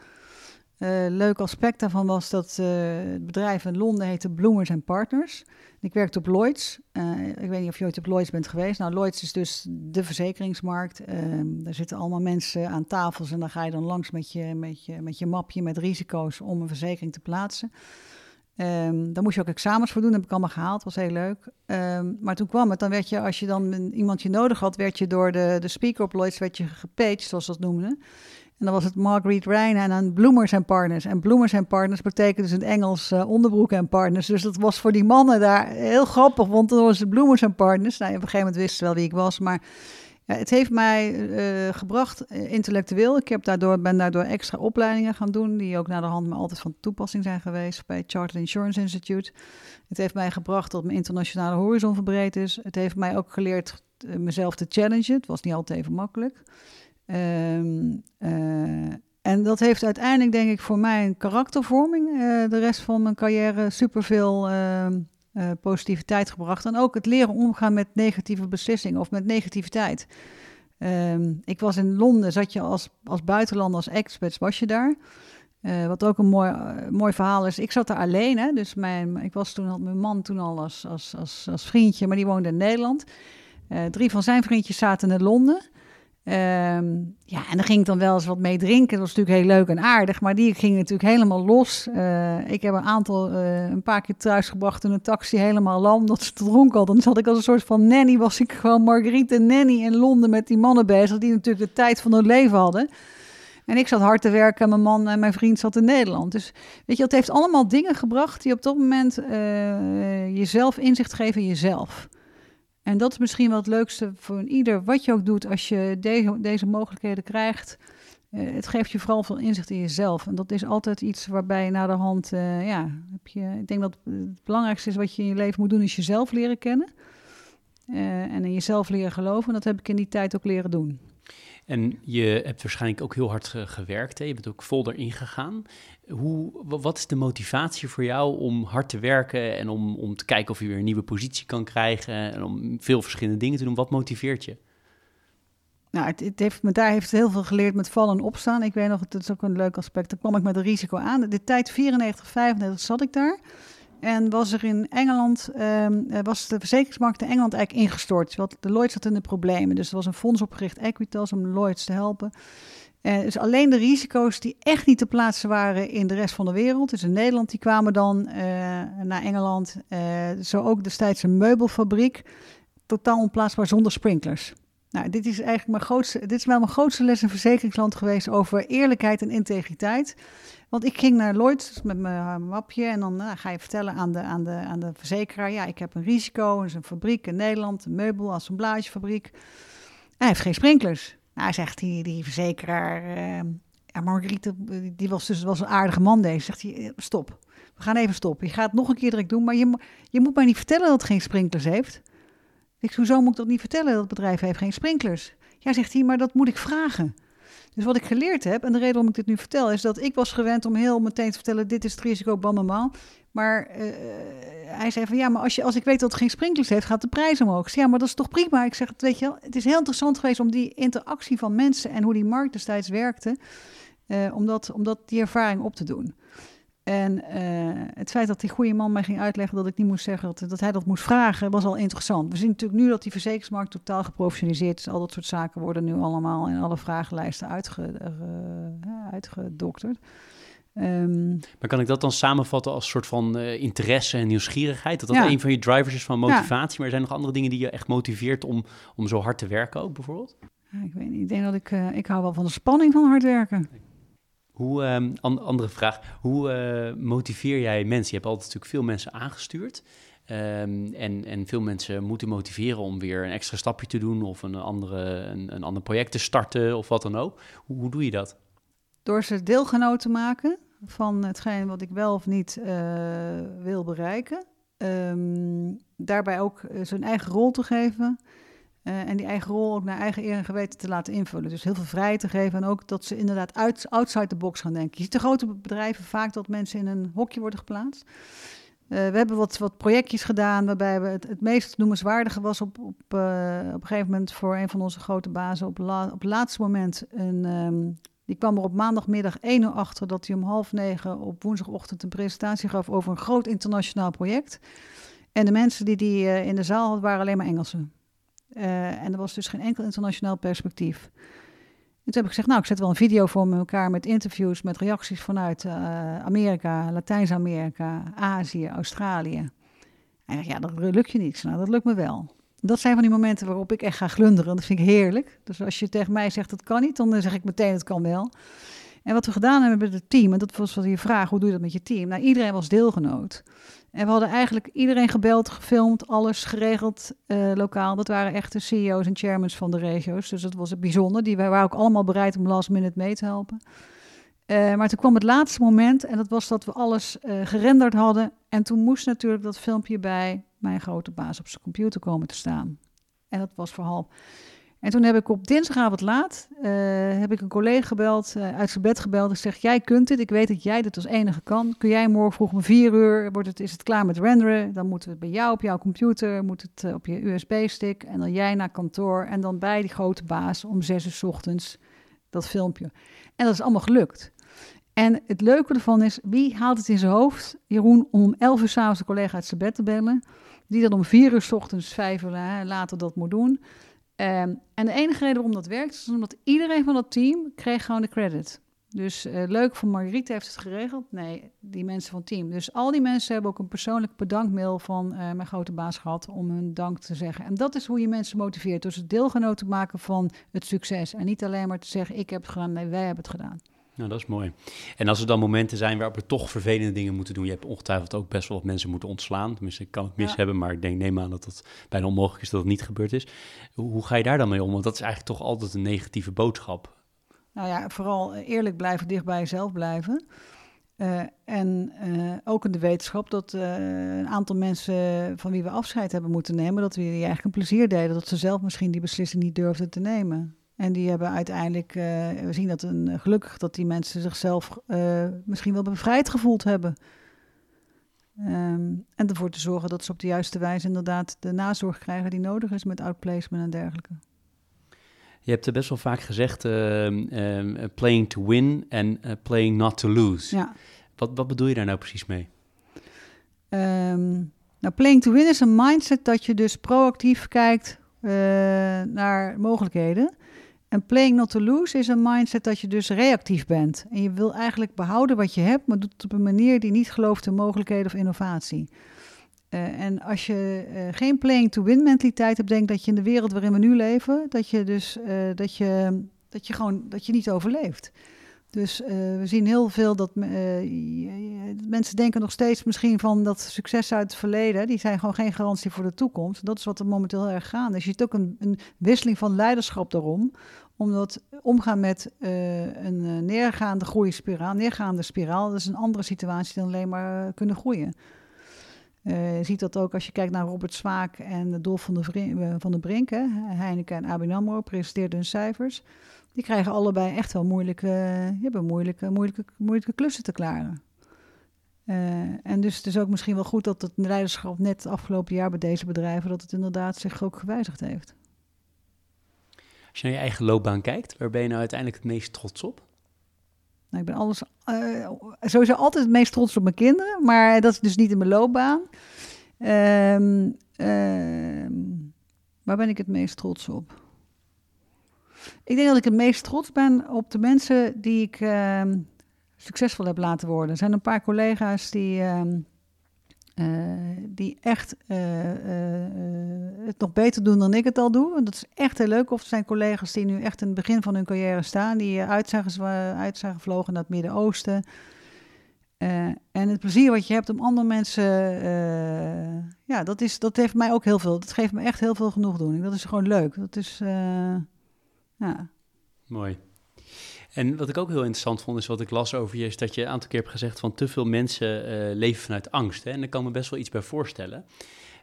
leuk aspect daarvan was dat het bedrijf in Londen heette Bloemers Partners. Ik werkte op Lloyds. ik weet niet of je ooit op Lloyds bent geweest. Nou, Lloyds is dus de verzekeringsmarkt. daar zitten allemaal mensen aan tafels en dan ga je dan langs met je, met je, met je mapje met risico's om een verzekering te plaatsen. Um, daar moest je ook examens voor doen, heb ik allemaal gehaald, was heel leuk. Um, maar toen kwam het, dan werd je, als je dan iemand je nodig had, werd je door de, de speaker op Lloyds, werd je gepaged, zoals ze dat noemden. En dan was het Marguerite Rijn en dan Bloemers en Partners. En Bloemers en Partners betekent dus in het Engels uh, onderbroek en partners. Dus dat was voor die mannen daar heel grappig, want dan was het Bloemers en Partners. Nou, op een gegeven moment wisten ze wel wie ik was, maar ja, het heeft mij uh, gebracht uh, intellectueel. Ik heb daardoor, ben daardoor extra opleidingen gaan doen, die ook naar de hand maar altijd van toepassing zijn geweest bij Chartered Insurance Institute. Het heeft mij gebracht dat mijn internationale horizon verbreed is. Het heeft mij ook geleerd mezelf te challengen. Het was niet altijd even makkelijk. Um, en dat heeft uiteindelijk, denk ik, voor mij een karaktervorming. de rest van mijn carrière superveel ehm, uh, positiviteit gebracht. En ook het leren omgaan met negatieve beslissingen of met negativiteit. Um, ik was in Londen, zat je als, als buitenlander, als expert, was je daar. Uh, wat ook een mooi, uh, mooi verhaal is. Ik zat daar alleen, hè, dus mijn, ik was toen, had mijn man toen al als, als, als, als vriendje, maar die woonde in Nederland. drie van zijn vriendjes zaten in Londen. Um, ja, en dan ging ik dan wel eens wat mee drinken. Dat was natuurlijk heel leuk en aardig, maar die ging natuurlijk helemaal los. Uh, ik heb een aantal, uh, een paar keer thuis gebracht in een taxi, helemaal lam, dat ze dronken hadden. Dan zat ik als een soort van nanny, was ik gewoon Marguerite Nanny in Londen met die mannen bezig, die natuurlijk de tijd van hun leven hadden. En ik zat hard te werken en mijn man en mijn vriend zat in Nederland. Dus weet je, het heeft allemaal dingen gebracht die op dat moment uh, jezelf inzicht geven in jezelf. En dat is misschien wel het leukste voor ieder, wat je ook doet als je de, deze mogelijkheden krijgt. Uh, het geeft je vooral veel inzicht in jezelf. En dat is altijd iets waarbij naar de hand, uh, ja, heb je, ik denk dat het belangrijkste is wat je in je leven moet doen, is jezelf leren kennen. Uh, en in jezelf leren geloven. En dat heb ik in die tijd ook leren doen. En je hebt waarschijnlijk ook heel hard gewerkt. Hè? Je bent ook vol erin gegaan. Hoe, wat is de motivatie voor jou om hard te werken en om, om te kijken of je weer een nieuwe positie kan krijgen en om veel verschillende dingen te doen? Wat motiveert je? Nou, het, het heeft me daar heeft heel veel geleerd met vallen en opstaan. Ik weet nog, het is ook een leuk aspect. Daar kwam ik met een risico aan. De tijd 94, 35 zat ik daar. En was er in Engeland, um, was de verzekeringsmarkt in Engeland eigenlijk ingestort. Want de Lloyds zat in de problemen. Dus er was een fonds opgericht, Equitas, om Lloyds te helpen. Uh, dus alleen de risico's die echt niet te plaatsen waren in de rest van de wereld, dus in Nederland, die kwamen dan uh, naar Engeland. Uh, zo ook destijds een meubelfabriek, totaal onplaatsbaar zonder sprinklers. Nou, dit is eigenlijk mijn grootste, dit is wel mijn grootste les in verzekeringsland geweest over eerlijkheid en integriteit. Want ik ging naar Lloyds met mijn mapje en dan ga je vertellen aan de, aan, de, aan de verzekeraar, ja, ik heb een risico, er is een fabriek in Nederland, een meubel, assemblagefabriek. Hij heeft geen sprinklers. Nou, zegt die, die verzekeraar, uh, ja, Marguerite, die was dus was een aardige man deze. Zegt hij, eh, stop, we gaan even stoppen. Je gaat het nog een keer direct doen, maar je, je moet mij niet vertellen dat het geen sprinklers heeft. Ik, hoezo moet ik dat niet vertellen? Dat het bedrijf heeft geen sprinklers. Ja, zegt hij, maar dat moet ik vragen. Dus wat ik geleerd heb, en de reden waarom ik dit nu vertel, is dat ik was gewend om heel meteen te vertellen: dit is het risico, bam, bam, bam. Maar uh, hij zei van ja, maar als, je, als ik weet dat het geen sprinklers heeft, gaat de prijs omhoog. Ja, maar dat is toch prima? Ik zeg, weet je wel, het is heel interessant geweest om die interactie van mensen en hoe die markt destijds werkte, uh, om, dat, om dat, die ervaring op te doen. En het feit dat die goede man mij ging uitleggen dat ik niet moest zeggen dat, hij dat moest vragen, was al interessant. We zien natuurlijk nu dat die verzekeringsmarkt totaal geprofessionaliseerd is. Al dat soort zaken worden nu allemaal in alle vragenlijsten uitge, uitgedokterd. Um, maar kan ik dat dan samenvatten als soort van uh, interesse en nieuwsgierigheid? Dat dat ja. een van je drivers is van motivatie, ja. maar er zijn nog andere dingen die je echt motiveert om, om zo hard te werken ook bijvoorbeeld? Ja, ik weet niet, ik denk dat ik, uh, ik hou wel van de spanning van hard werken. Hoe, um, an, andere vraag, hoe uh, motiveer jij mensen? Je hebt altijd natuurlijk veel mensen aangestuurd. Um, en, en veel mensen moeten motiveren om weer een extra stapje te doen of een, andere, een, een ander project te starten of wat dan ook. Hoe, hoe doe je dat? Door ze deelgenoot te maken van hetgeen wat ik wel of niet uh, wil bereiken. Um, daarbij ook zijn eigen rol te geven. Uh, en die eigen rol ook naar eigen eer en geweten te laten invullen. Dus heel veel vrijheid te geven en ook dat ze inderdaad uit, outside the box gaan denken. Je ziet de grote bedrijven vaak dat mensen in een hokje worden geplaatst. We hebben wat, wat projectjes gedaan waarbij we het, meest noemenswaardige was op, op, op een gegeven moment voor een van onze grote bazen op, op het laatste moment een, um, die kwam er op maandagmiddag 1 uur achter dat hij om half negen op woensdagochtend een presentatie gaf over een groot internationaal project. En de mensen die die uh, in de zaal hadden waren alleen maar Engelsen. Uh, en er was dus geen enkel internationaal perspectief. En toen heb ik gezegd, nou, ik zet wel een video voor me elkaar met interviews, met reacties vanuit uh, Amerika, Latijns-Amerika, Azië, Australië. En ja, dat lukt je niet. Nou, dat lukt me wel. Dat zijn van die momenten waarop ik echt ga glunderen. Dat vind ik heerlijk. Dus als je tegen mij zegt dat kan niet, dan zeg ik meteen het kan wel. En wat we gedaan hebben met het team, en dat was wat je vraag, hoe doe je dat met je team? Nou, iedereen was deelgenoot. En we hadden eigenlijk iedereen gebeld, gefilmd, alles geregeld uh, lokaal. Dat waren echt de CEO's en chairmans van de regio's. Dus dat was het bijzonder. Die waren ook allemaal bereid om last minute mee te helpen. Uh, maar toen kwam het laatste moment en dat was dat we alles gerenderd hadden. En toen moest natuurlijk dat filmpje bij mijn grote baas op zijn computer komen te staan. En dat was voor half. En toen heb ik op dinsdagavond laat uh, heb ik een collega gebeld, uh, uit zijn bed gebeld. Ik zeg, jij kunt dit. Ik weet dat jij dit als enige kan. Kun jij morgen vroeg om vier uur, wordt het, is het klaar met renderen? Dan moeten we het bij jou op jouw computer, moet het uh, op je USB-stick. En dan jij naar kantoor en dan bij die grote baas om zes uur s ochtends dat filmpje. En dat is allemaal gelukt. En het leuke ervan is, wie haalt het in zijn hoofd, Jeroen, om om elf uur s'avonds een collega uit zijn bed te bellen, die dan om vier uur s ochtends, vijf uur later dat moet doen. Um, en de enige reden waarom dat werkt, is omdat iedereen van dat team kreeg gewoon de credit. Dus uh, leuk van Marguerite heeft het geregeld. Nee, die mensen van het team. Dus al die mensen hebben ook een persoonlijk bedankmail van uh, mijn grote baas gehad om hun dank te zeggen. En dat is hoe je mensen motiveert. Dus het deelgenoot te maken van het succes. En niet alleen maar te zeggen, ik heb het gedaan, nee, wij hebben het gedaan. Nou, dat is mooi. En als er dan momenten zijn waarop we toch vervelende dingen moeten doen. Je hebt ongetwijfeld ook best wel wat mensen moeten ontslaan. Tenminste, ik kan het mis ja. hebben, maar ik denk, neem aan dat het bijna onmogelijk is dat het niet gebeurd is. Hoe, ga je daar dan mee om? Want dat is eigenlijk toch altijd een negatieve boodschap. Nou ja, vooral eerlijk blijven, dicht bij jezelf blijven. Uh, en uh, ook in de wetenschap dat uh, een aantal mensen van wie we afscheid hebben moeten nemen, dat we die eigenlijk een plezier deden, dat ze zelf misschien die beslissing niet durfden te nemen. En die hebben uiteindelijk, uh, we zien dat een, gelukkig dat die mensen zichzelf uh, misschien wel bevrijd gevoeld hebben. Um, en ervoor te zorgen dat ze op de juiste wijze inderdaad de nazorg krijgen die nodig is met outplacement en dergelijke. Je hebt er best wel vaak gezegd, uh, um, playing to win en playing not to lose. Ja. Wat, wat bedoel je daar nou precies mee? Um, nou, playing to win is een mindset dat je dus proactief kijkt naar mogelijkheden. En playing not to lose is een mindset dat je dus reactief bent. En je wil eigenlijk behouden wat je hebt, maar doet het op een manier die niet gelooft in mogelijkheden of innovatie. Uh, en als je uh, geen playing to win mentaliteit hebt, denk dat je in de wereld waarin we nu leven, dat je dus uh, dat je, dat je gewoon dat je niet overleeft. Dus we zien heel veel dat mensen denken nog steeds misschien van dat succes uit het verleden, die zijn gewoon geen garantie voor de toekomst. Dat is wat er momenteel erg gaande is. Je ziet ook een, een wisseling van leiderschap daarom omdat omgaan met uh, een neergaande groeispiraal, neergaande spiraal, dat is een andere situatie dan alleen maar uh, kunnen groeien. Je ziet dat ook als je kijkt naar Robert Zwaak en Dolf van de, van de Brink, Heineken en ABN AMRO, presenteerden hun cijfers. Die krijgen allebei echt wel moeilijke, hebben moeilijke, moeilijke, moeilijke klussen te klaren. en dus het is ook misschien wel goed dat het leiderschap net het afgelopen jaar bij deze bedrijven, dat het inderdaad zich ook gewijzigd heeft. Als je naar je eigen loopbaan kijkt, waar ben je nou uiteindelijk het meest trots op? Nou, ik ben alles, uh, sowieso altijd het meest trots op mijn kinderen, maar dat is dus niet in mijn loopbaan. Um, waar ben ik het meest trots op? Ik denk dat ik het meest trots ben op de mensen die ik uh, succesvol heb laten worden. Er zijn een paar collega's die, uh, die echt uh, het nog beter doen dan ik het al doe. En dat is echt heel leuk. Of er zijn collega's die nu echt in het begin van hun carrière staan, die uit zijn, naar het Midden-Oosten. en het plezier wat je hebt om andere mensen, ja, dat, is, dat heeft mij ook heel veel. Dat geeft me echt heel veel genoegdoening. Dat is gewoon leuk. Dat is, ja. Mooi. En wat ik ook heel interessant vond, is wat ik las over je, is dat je een aantal keer hebt gezegd van te veel mensen uh, leven vanuit angst. Hè? En daar kan me best wel iets bij voorstellen.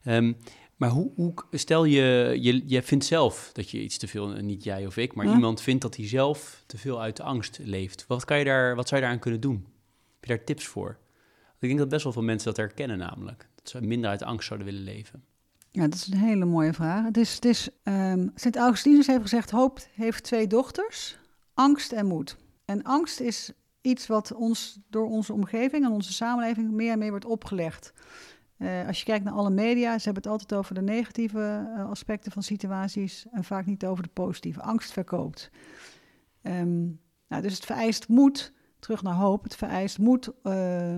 Um, maar hoe, hoe, stel je, je, je vindt zelf dat je iets te veel, eh, niet jij of ik, maar iemand vindt dat hij zelf te veel uit de angst leeft. Wat, kan je daar, wat zou je daaraan kunnen doen? Heb je daar tips voor? Want ik denk dat best wel veel mensen dat herkennen namelijk. Dat ze minder uit angst zouden willen leven. Ja, dat is een hele mooie vraag. Het is, het is, um, Sint Augustinus heeft gezegd, hoop heeft twee dochters, angst en moed. En angst is iets wat ons door onze omgeving en onze samenleving meer en meer wordt opgelegd. Uh, als je kijkt naar alle media, ze hebben het altijd over de negatieve uh, aspecten van situaties en vaak niet over de positieve. Angst verkoopt. Um, nou, dus het vereist moed, terug naar hoop, het vereist moed uh,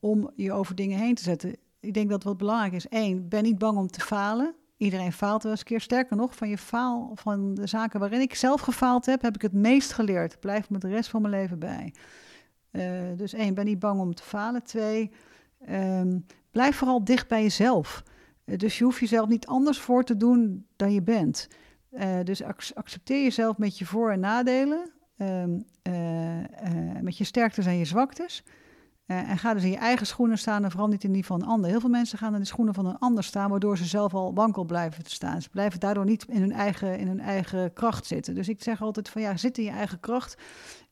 om je over dingen heen te zetten ik denk dat wat belangrijk is. Eén, ben niet bang om te falen. Iedereen faalt wel eens een keer. Sterker nog, van je faal, van de zaken waarin ik zelf gefaald heb, heb ik het meest geleerd. Blijf me de rest van mijn leven bij. Uh, dus één, ben niet bang om te falen. Twee, um, blijf vooral dicht bij jezelf. Uh, dus je hoeft jezelf niet anders voor te doen dan je bent. Uh, dus ac accepteer jezelf met je voor- en nadelen, um, met je sterktes en je zwaktes. Uh, en ga dus in je eigen schoenen staan en vooral niet in die van een ander. Heel veel mensen gaan in de schoenen van een ander staan, waardoor ze zelf al wankel blijven te staan. Ze blijven daardoor niet in hun eigen, in hun eigen kracht zitten. Dus ik zeg altijd van ja, zit in je eigen kracht.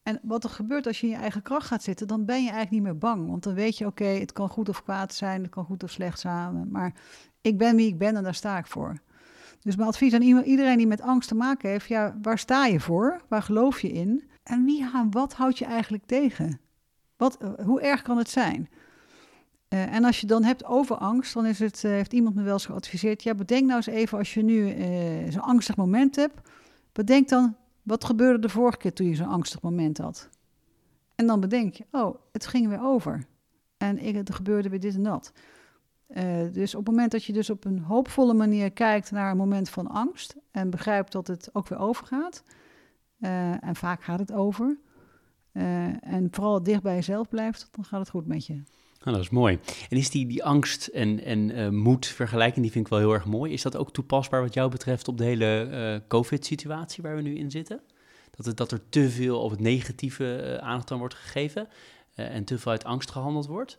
En wat er gebeurt als je in je eigen kracht gaat zitten, dan ben je eigenlijk niet meer bang. Want dan weet je, oké, het kan goed of kwaad zijn, het kan goed of slecht zijn. Maar ik ben wie ik ben en daar sta ik voor. Dus mijn advies aan iedereen die met angst te maken heeft, ja, waar sta je voor? Waar geloof je in? En wie, wat houdt je eigenlijk tegen? Wat, eh, hoe erg kan het zijn? Uh, en als je dan hebt over angst, dan is het, uh, heeft iemand me wel eens geadviseerd. Ja, bedenk nou eens even als je nu uh, zo'n angstig moment hebt. Bedenk dan, wat gebeurde de vorige keer toen je zo'n angstig moment had? En dan bedenk je, oh, het ging weer over. En ik, er gebeurde weer dit en dat. dus op het moment dat je dus op een hoopvolle manier kijkt naar een moment van angst en begrijpt dat het ook weer overgaat, en vaak gaat het over, en vooral dicht bij jezelf blijft, dan gaat het goed met je. Nou, dat is mooi. En is die, die angst en, en uh, moed vergelijking, die vind ik wel heel erg mooi. Is dat ook toepasbaar wat jou betreft op de hele uh, COVID-situatie waar we nu in zitten? Dat, het, dat er te veel op het negatieve aandacht aan wordt gegeven en te veel uit angst gehandeld wordt?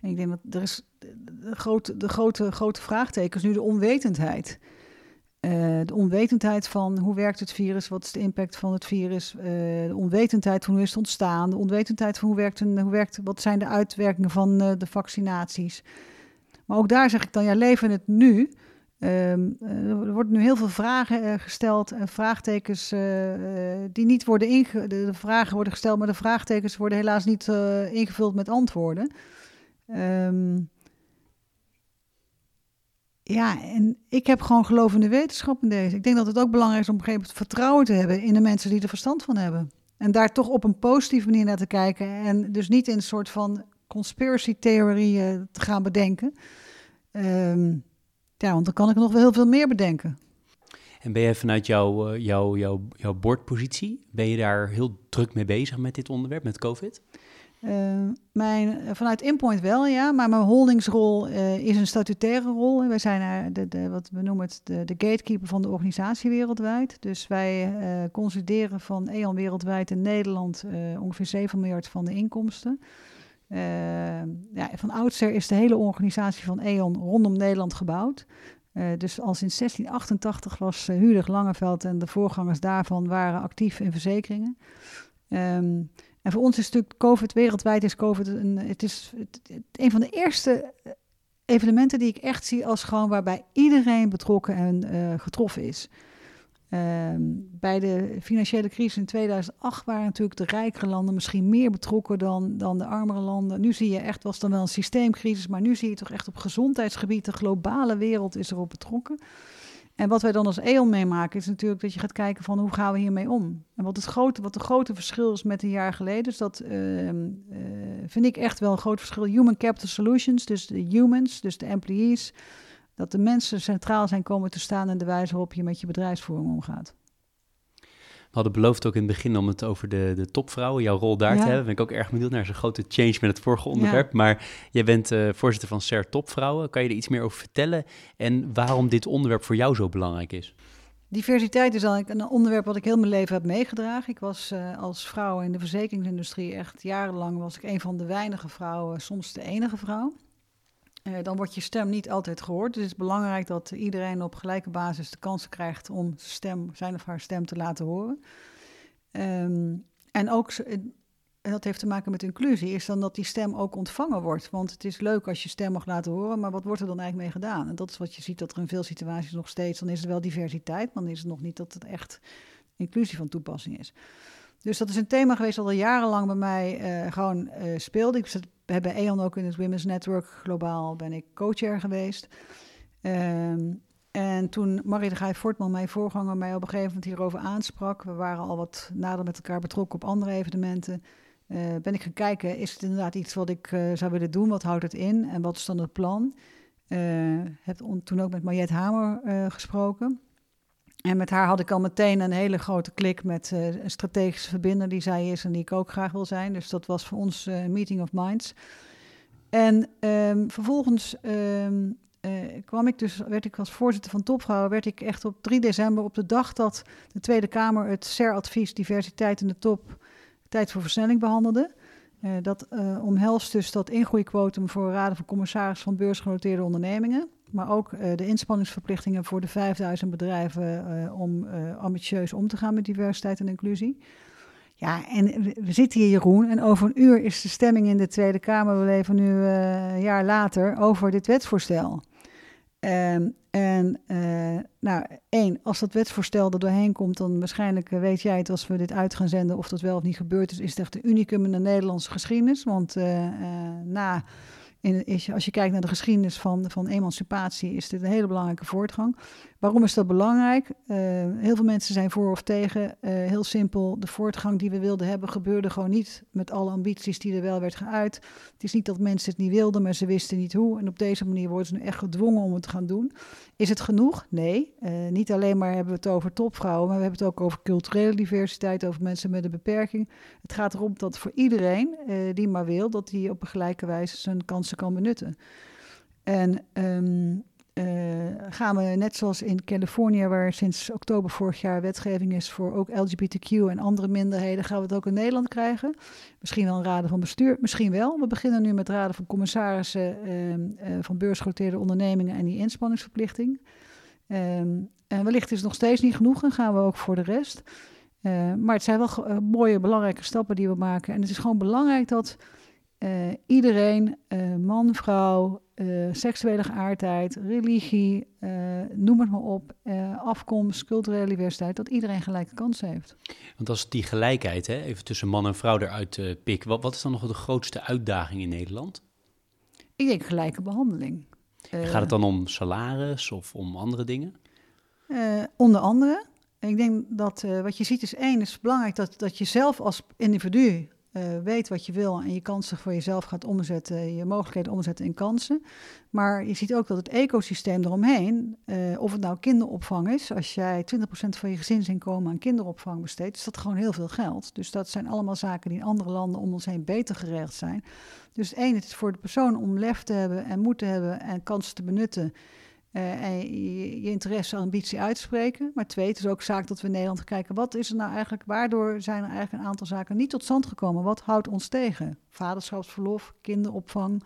En ik denk dat er is de, de, grote, de grote, grote vraagteken is nu de onwetendheid. Uh, de onwetendheid van hoe werkt het virus, wat is de impact van het virus, uh, de onwetendheid van hoe is het ontstaan, de onwetendheid van hoe werkt, een, hoe werkt wat zijn de uitwerkingen van uh, de vaccinaties. Maar ook daar zeg ik dan, ja, leven het nu. Um, er worden nu heel veel vragen gesteld en vraagtekens die niet worden ingevuld. De, de, vragen worden gesteld, maar de vraagtekens worden helaas niet ingevuld met antwoorden. Um, ja, en ik heb gewoon geloof in de wetenschap in deze. Ik denk dat het ook belangrijk is om op een gegeven moment vertrouwen te hebben in de mensen die er verstand van hebben. En daar toch op een positieve manier naar te kijken. En dus niet in een soort van conspiracy theorieën te gaan bedenken. Um, ja, want dan kan ik nog wel heel veel meer bedenken. En ben jij vanuit jouw, uh, jouw, jouw, jouw bordpositie, ben je daar heel druk mee bezig met dit onderwerp, met COVID? Uh, mijn, vanuit Inpoint wel, ja, maar mijn holdingsrol uh, is een statutaire rol. Wij zijn de, de, wat we noemen het de, gatekeeper van de organisatie wereldwijd. Dus wij uh, consolideren van E.ON wereldwijd in Nederland ongeveer 7 miljard van de inkomsten. ja, van oudsher is de hele organisatie van E.ON rondom Nederland gebouwd. dus al sinds 1688 was Huurder Langeveld en de voorgangers daarvan waren actief in verzekeringen. Um, En voor ons is natuurlijk COVID, wereldwijd is COVID een, het is een van de eerste evenementen die ik echt zie als gewoon waarbij iedereen betrokken en uh, getroffen is. Ehm, bij de financiële crisis in 2008 waren natuurlijk de rijkere landen misschien meer betrokken dan, dan de armere landen. Nu zie je echt, was dan wel een systeemcrisis, maar nu zie je toch echt op gezondheidsgebied, de globale wereld is erop betrokken. En wat wij dan als EON meemaken, is natuurlijk dat je gaat kijken van hoe gaan we hiermee om. En wat het grote, wat de grote verschil is met een jaar geleden, is dat uh, vind ik echt wel een groot verschil. Human Capital Solutions, dus de humans, dus de employees, dat de mensen centraal zijn komen te staan en de wijze waarop je met je bedrijfsvoering omgaat. We hadden beloofd ook in het begin om het over de, de topvrouwen, jouw rol daar te hebben. Ben ik ook erg benieuwd naar. zo'n grote change met het vorige onderwerp. Maar jij bent uh, voorzitter van SER Topvrouwen. Kan je er iets meer over vertellen? En waarom dit onderwerp voor jou zo belangrijk is? Diversiteit is al een onderwerp wat ik heel mijn leven heb meegedragen. Ik was uh, als vrouw in de verzekeringsindustrie echt jarenlang was ik een van de weinige vrouwen, soms de enige vrouw. Uh, dan wordt je stem niet altijd gehoord. Dus het is belangrijk dat iedereen op gelijke basis de kans krijgt om stem, zijn of haar stem te laten horen. Um, en ook, dat heeft te maken met inclusie, is dan dat die stem ook ontvangen wordt. Want het is leuk als je stem mag laten horen, maar wat wordt er dan eigenlijk mee gedaan? En dat is wat je ziet dat er in veel situaties nog steeds, dan is er wel diversiteit, maar dan is het nog niet dat het echt inclusie van toepassing is. Dus dat is een thema geweest dat al jarenlang bij mij uh, gewoon uh, speelde. Ik we hebben E.ON ook in het Women's Network globaal, ben ik co-chair geweest. Um, en toen Marie de Gaai Fortman, mijn voorganger, mij op een gegeven moment hierover aansprak, we waren al wat nader met elkaar betrokken op andere evenementen, uh, ben ik gaan kijken, is het inderdaad iets wat ik uh, zou willen doen? Wat houdt het in en wat is dan het plan? Uh, heb toen ook met Mariette Hamer gesproken. En met haar had ik al meteen een hele grote klik met uh, een strategische verbinder die zij is en die ik ook graag wil zijn. Dus dat was voor ons uh, meeting of minds. En um, vervolgens um, uh, kwam ik dus, werd ik als voorzitter van Topvrouwen, werd ik echt op 3 december, op de dag dat de Tweede Kamer het CER-advies Diversiteit in de Top Tijd voor Versnelling behandelde. dat omhelst dus dat ingroeiquotum voor raden van commissaris van beursgenoteerde ondernemingen maar ook uh, de inspanningsverplichtingen voor de 5000 bedrijven uh, om uh, ambitieus om te gaan met diversiteit en inclusie. Ja, en we zitten hier, Jeroen, en over een uur is de stemming in de Tweede Kamer. We leven nu een jaar later over dit wetsvoorstel. Um, en nou, één, als dat wetsvoorstel er doorheen komt, dan waarschijnlijk weet jij het als we dit uit gaan zenden, of dat wel of niet gebeurd is, is het echt een unicum in de Nederlandse geschiedenis. Want na in, als je kijkt naar de geschiedenis van, van emancipatie, is dit een hele belangrijke voortgang. Waarom is dat belangrijk? Uh, heel veel mensen zijn voor of tegen. Uh, heel simpel, de voortgang die we wilden hebben gebeurde gewoon niet met alle ambities die er wel werd geuit. Het is niet dat mensen het niet wilden, maar ze wisten niet hoe. En op deze manier worden ze nu echt gedwongen om het te gaan doen. Is het genoeg? Nee. Uh, niet alleen maar hebben we het over topvrouwen, maar we hebben het ook over culturele diversiteit, over mensen met een beperking. Het gaat erom dat voor iedereen die maar wil, dat hij op een gelijke wijze zijn kansen kan benutten. En uh, gaan we net zoals in Californië, waar sinds oktober vorig jaar wetgeving is voor ook LGBTQ en andere minderheden, gaan we het ook in Nederland krijgen. Misschien wel een raden van bestuur, misschien wel. We beginnen nu met raden van commissarissen uh, uh, van beursgenoteerde ondernemingen en die inspanningsverplichting. Um, en wellicht is het nog steeds niet genoeg en gaan we ook voor de rest. Eh, maar het zijn wel mooie, belangrijke stappen die we maken. En het is gewoon belangrijk dat iedereen, man, vrouw, uh, seksuele geaardheid, religie, uh, noem het maar op, uh, afkomst, culturele diversiteit, dat iedereen gelijke kansen heeft. Want als die gelijkheid, hè, even tussen man en vrouw eruit pik, wat, wat is dan nog de grootste uitdaging in Nederland? Ik denk gelijke behandeling. Gaat het dan om salaris of om andere dingen? onder andere. Ik denk dat wat je ziet is één, is belangrijk dat, dat je zelf als individu uh, weet wat je wil en je kansen voor jezelf gaat omzetten, je mogelijkheden omzetten in kansen. Maar je ziet ook dat het ecosysteem eromheen, uh, of het nou kinderopvang is, als jij 20% van je gezinsinkomen aan kinderopvang besteedt, is dat gewoon heel veel geld. Dus dat zijn allemaal zaken die in andere landen om ons heen beter geregeld zijn. Dus één, het is voor de persoon om lef te hebben en moed te hebben en kansen te benutten. Uh, en je, je, interesse, ambitie uitspreken. Maar twee, het is ook zaak dat we in Nederland kijken... wat is er nou eigenlijk, waardoor zijn er eigenlijk een aantal zaken niet tot stand gekomen? Wat houdt ons tegen? Vaderschapsverlof, kinderopvang,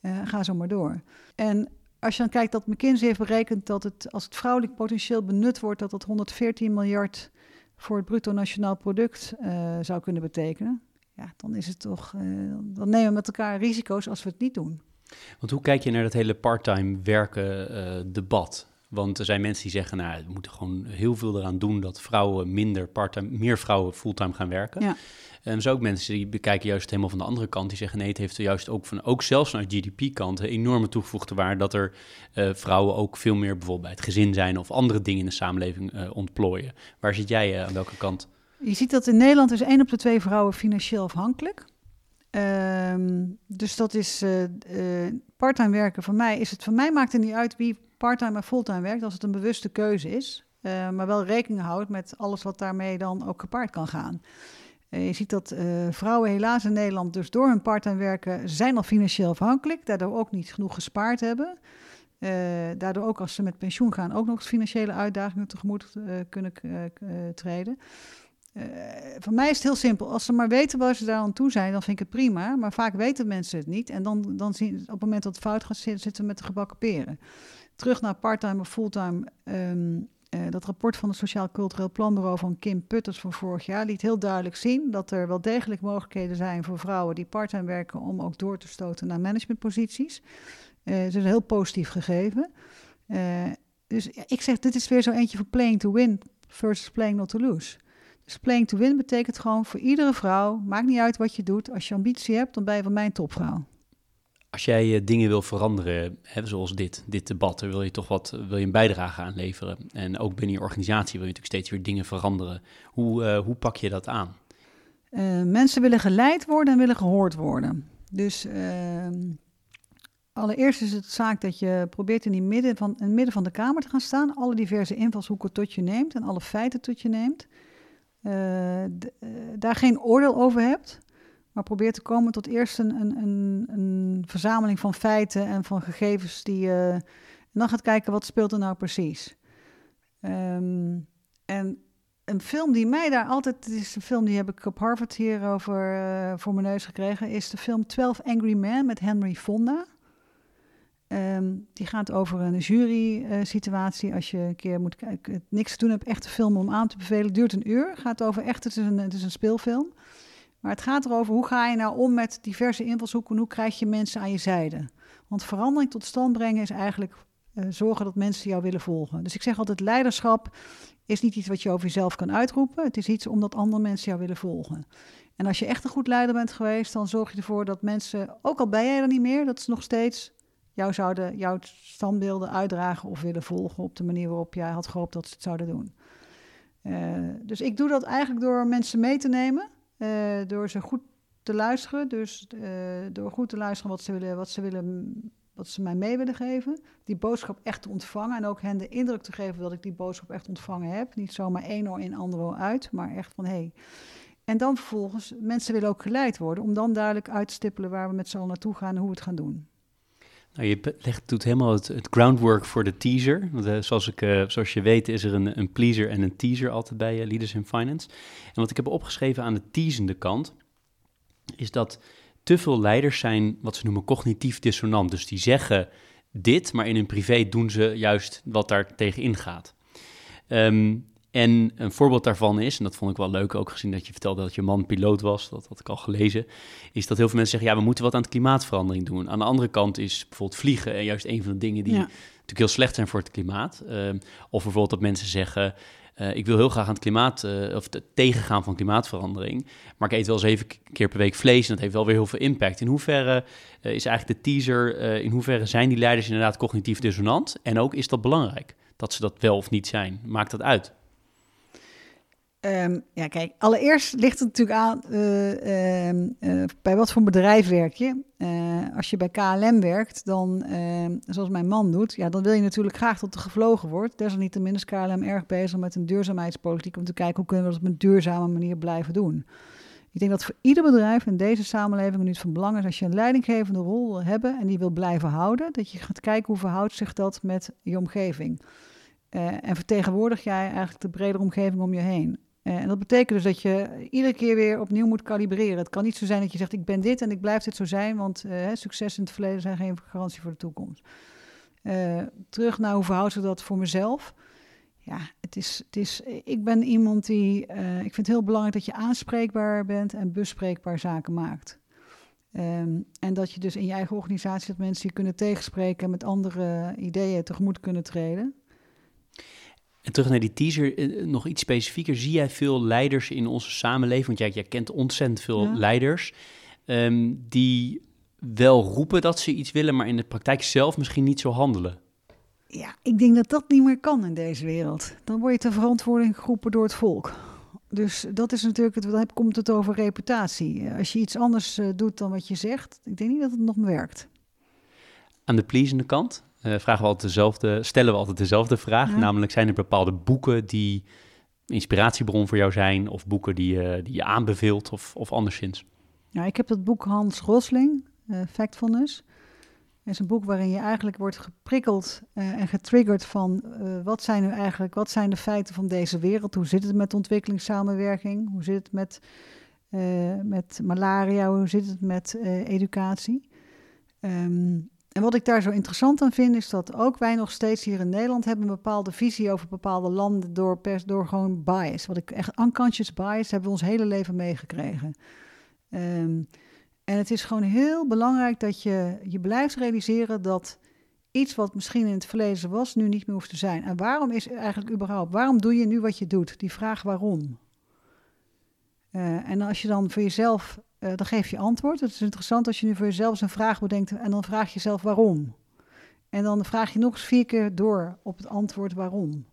uh, ga zo maar door. En als je dan kijkt dat McKinsey heeft berekend... dat het, als het vrouwelijk potentieel benut wordt... dat dat 114 miljard voor het bruto nationaal product uh, zou kunnen betekenen. ja, dan is het toch, dan nemen we met elkaar risico's als we het niet doen. Want hoe kijk je naar dat hele parttime werken debat? Want er zijn mensen die zeggen, nou, we moeten gewoon heel veel eraan doen dat vrouwen minder parttime, meer vrouwen fulltime gaan werken. Ja. En er zijn ook mensen die bekijken juist helemaal van de andere kant. Die zeggen nee, het heeft er juist ook van, ook zelfs vanuit GDP-kant, een enorme toegevoegde waarde dat er uh, vrouwen ook veel meer bijvoorbeeld bij het gezin zijn of andere dingen in de samenleving uh, ontplooien. Waar zit jij uh, aan welke kant? Je ziet dat in Nederland is één op de twee vrouwen financieel afhankelijk. Um, dus dat is parttime werken. Voor mij is het, voor mij maakt het niet uit wie parttime of fulltime werkt, als het een bewuste keuze is. maar wel rekening houdt met alles wat daarmee dan ook gepaard kan gaan. Eh, je ziet dat vrouwen helaas in Nederland dus door hun parttime werken zijn al financieel afhankelijk, daardoor ook niet genoeg gespaard hebben. Daardoor ook als ze met pensioen gaan ook nog financiële uitdagingen tegemoet kunnen treden. Voor mij is het heel simpel. Als ze maar weten waar ze daar aan toe zijn, dan vind ik het prima. Maar vaak weten mensen het niet. En dan, dan zien op het moment dat het fout gaat, zitten we met de gebakken peren. Terug naar parttime of fulltime. Um, uh, dat rapport van het Sociaal Cultureel Planbureau van Kim Putters van vorig jaar liet heel duidelijk zien dat er wel degelijk mogelijkheden zijn voor vrouwen die parttime werken om ook door te stoten naar managementposities. Uh, het is een heel positief gegeven. Uh, dus ik zeg, dit is weer zo eentje van playing to win versus playing not to lose. Dus playing to win betekent gewoon voor iedere vrouw, maakt niet uit wat je doet, als je ambitie hebt, dan ben je van mijn topvrouw als jij uh, dingen wil veranderen, hè, zoals dit, dit debat, wil je toch wat, wil je een bijdrage aan leveren. En ook binnen je organisatie wil je natuurlijk steeds weer dingen veranderen. Hoe, uh, hoe pak je dat aan? Uh, mensen willen geleid worden en willen gehoord worden. Dus ehm, allereerst is het zaak dat je probeert in, die midden van, in het midden van de kamer te gaan staan, alle diverse invalshoeken tot je neemt en alle feiten tot je neemt. Daar geen oordeel over hebt, maar probeer te komen tot eerst een, een, een, een verzameling van feiten en van gegevens die je. dan gaat kijken wat speelt er nou precies. Um, en een film die mij daar altijd, is een film die heb ik op Harvard hierover uh, voor mijn neus gekregen, is de film 12 Angry Men met Henry Fonda. Um, die gaat over een jury-situatie. Uh, als je een keer moet kijken, niks te doen hebt, echt een film om aan te bevelen. duurt een uur. Gaat over echt, het is een, het is een speelfilm. Maar het gaat erover hoe ga je nou om met diverse invalshoeken, hoe krijg je mensen aan je zijde. Want verandering tot stand brengen is eigenlijk uh, zorgen dat mensen jou willen volgen. Dus ik zeg altijd, leiderschap is niet iets wat je over jezelf kan uitroepen. Het is iets omdat andere mensen jou willen volgen. En als je echt een goed leider bent geweest, dan zorg je ervoor dat mensen, ook al ben jij er niet meer, dat ze nog steeds jou zouden, jouw standbeelden uitdragen of willen volgen op de manier waarop jij had gehoopt dat ze het zouden doen. Uh, dus ik doe dat eigenlijk door mensen mee te nemen. Uh, door ze goed te luisteren. Dus uh, door goed te luisteren wat ze, willen, wat, ze willen, wat ze mij mee willen geven. Die boodschap echt te ontvangen. En ook hen de indruk te geven dat ik die boodschap echt ontvangen heb. Niet zomaar één oor in, ander oor uit. Maar echt van hé. Hey. En dan vervolgens, mensen willen ook geleid worden. Om dan duidelijk uit te stippelen waar we met z'n allen naartoe gaan en hoe we het gaan doen. Nou, je legt, doet helemaal het, groundwork voor de teaser. Want, uh, zoals, ik, uh, zoals je weet is er een, een pleaser en een teaser altijd bij uh, Leaders in Finance. En wat ik heb opgeschreven aan de teasende kant, is dat te veel leiders zijn wat ze noemen cognitief dissonant. Dus die zeggen dit, maar in hun privé doen ze juist wat daar tegen ingaat. Um, en een voorbeeld daarvan is, en dat vond ik wel leuk, ook gezien dat je vertelde dat je man piloot was, dat had ik al gelezen, is dat heel veel mensen zeggen, ja, we moeten wat aan de klimaatverandering doen. Aan de andere kant is bijvoorbeeld vliegen en juist een van de dingen die natuurlijk heel slecht zijn voor het klimaat. Uh, of bijvoorbeeld dat mensen zeggen, uh, ik wil heel graag aan het klimaat, uh, of het tegengaan van klimaatverandering, maar ik eet wel eens even keer per week vlees en dat heeft wel weer heel veel impact. In hoeverre uh, is eigenlijk de teaser, in hoeverre zijn die leiders inderdaad cognitief dissonant? En ook is dat belangrijk, dat ze dat wel of niet zijn? Maakt dat uit? Um, ja, kijk, allereerst ligt het natuurlijk aan uh, uh, bij wat voor bedrijf werk je. Uh, als je bij KLM werkt, dan, ehm, zoals mijn man doet, ja, dan wil je natuurlijk graag dat er gevlogen wordt. Desalniettemin is KLM erg bezig met een duurzaamheidspolitiek om te kijken hoe kunnen we dat op een duurzame manier blijven doen. Ik denk dat voor ieder bedrijf in deze samenleving nu van belang is als je een leidinggevende rol wil hebben en die wil blijven houden, dat je gaat kijken hoe verhoudt zich dat met je omgeving. en vertegenwoordig jij eigenlijk de bredere omgeving om je heen. Uh, en dat betekent dus dat je iedere keer weer opnieuw moet kalibreren. Het kan niet zo zijn dat je zegt: Ik ben dit en ik blijf dit zo zijn, want uh, succes in het verleden zijn geen garantie voor de toekomst. Uh, terug naar hoe verhoudt dat voor mezelf? ja, het is, het is, ik ben iemand die, ik vind het heel belangrijk dat je aanspreekbaar bent en bespreekbaar zaken maakt. Um, en dat je dus in je eigen organisatie dat mensen je kunnen tegenspreken en met andere ideeën tegemoet kunnen treden. En terug naar die teaser, eh, nog iets specifieker. Zie jij veel leiders in onze samenleving? Want jij, jij kent ontzettend veel leiders um, die wel roepen dat ze iets willen, maar in de praktijk zelf misschien niet zo handelen. Ja, ik denk dat dat niet meer kan in deze wereld. Dan word je ter verantwoording geroepen door het volk. Dus dat is natuurlijk, het, dan komt het over reputatie. Als je iets anders doet dan wat je zegt, ik denk niet dat het nog werkt. Aan de pleasende kant vragen we altijd dezelfde, stellen we altijd dezelfde vraag. Namelijk, zijn er bepaalde boeken die inspiratiebron voor jou zijn? Of boeken die, uh, die je aanbeveelt of, of anderszins? Ja, ik heb het boek Hans Rosling, Factfulness. Het is een boek waarin je eigenlijk wordt geprikkeld uh, en getriggerd van uh, wat zijn nu eigenlijk, wat zijn de feiten van deze wereld? Hoe zit het met ontwikkelingssamenwerking? Hoe zit het met, uh, met malaria? Hoe zit het met educatie? Um, en wat ik daar zo interessant aan vind, is dat ook wij nog steeds hier in Nederland hebben een bepaalde visie over bepaalde landen door, pers, door gewoon bias. Wat ik echt unconscious bias hebben we ons hele leven meegekregen. Um, en het is gewoon heel belangrijk dat je je blijft realiseren dat iets wat misschien in het verleden was, nu niet meer hoeft te zijn. En waarom is eigenlijk überhaupt, waarom doe je nu wat je doet? Die vraag waarom. Uh, en als je dan voor jezelf, uh, dan geef je antwoord. Het is interessant als je nu voor jezelf een vraag bedenkt en dan vraag je jezelf waarom. En dan vraag je nog eens vier keer door op het antwoord waarom.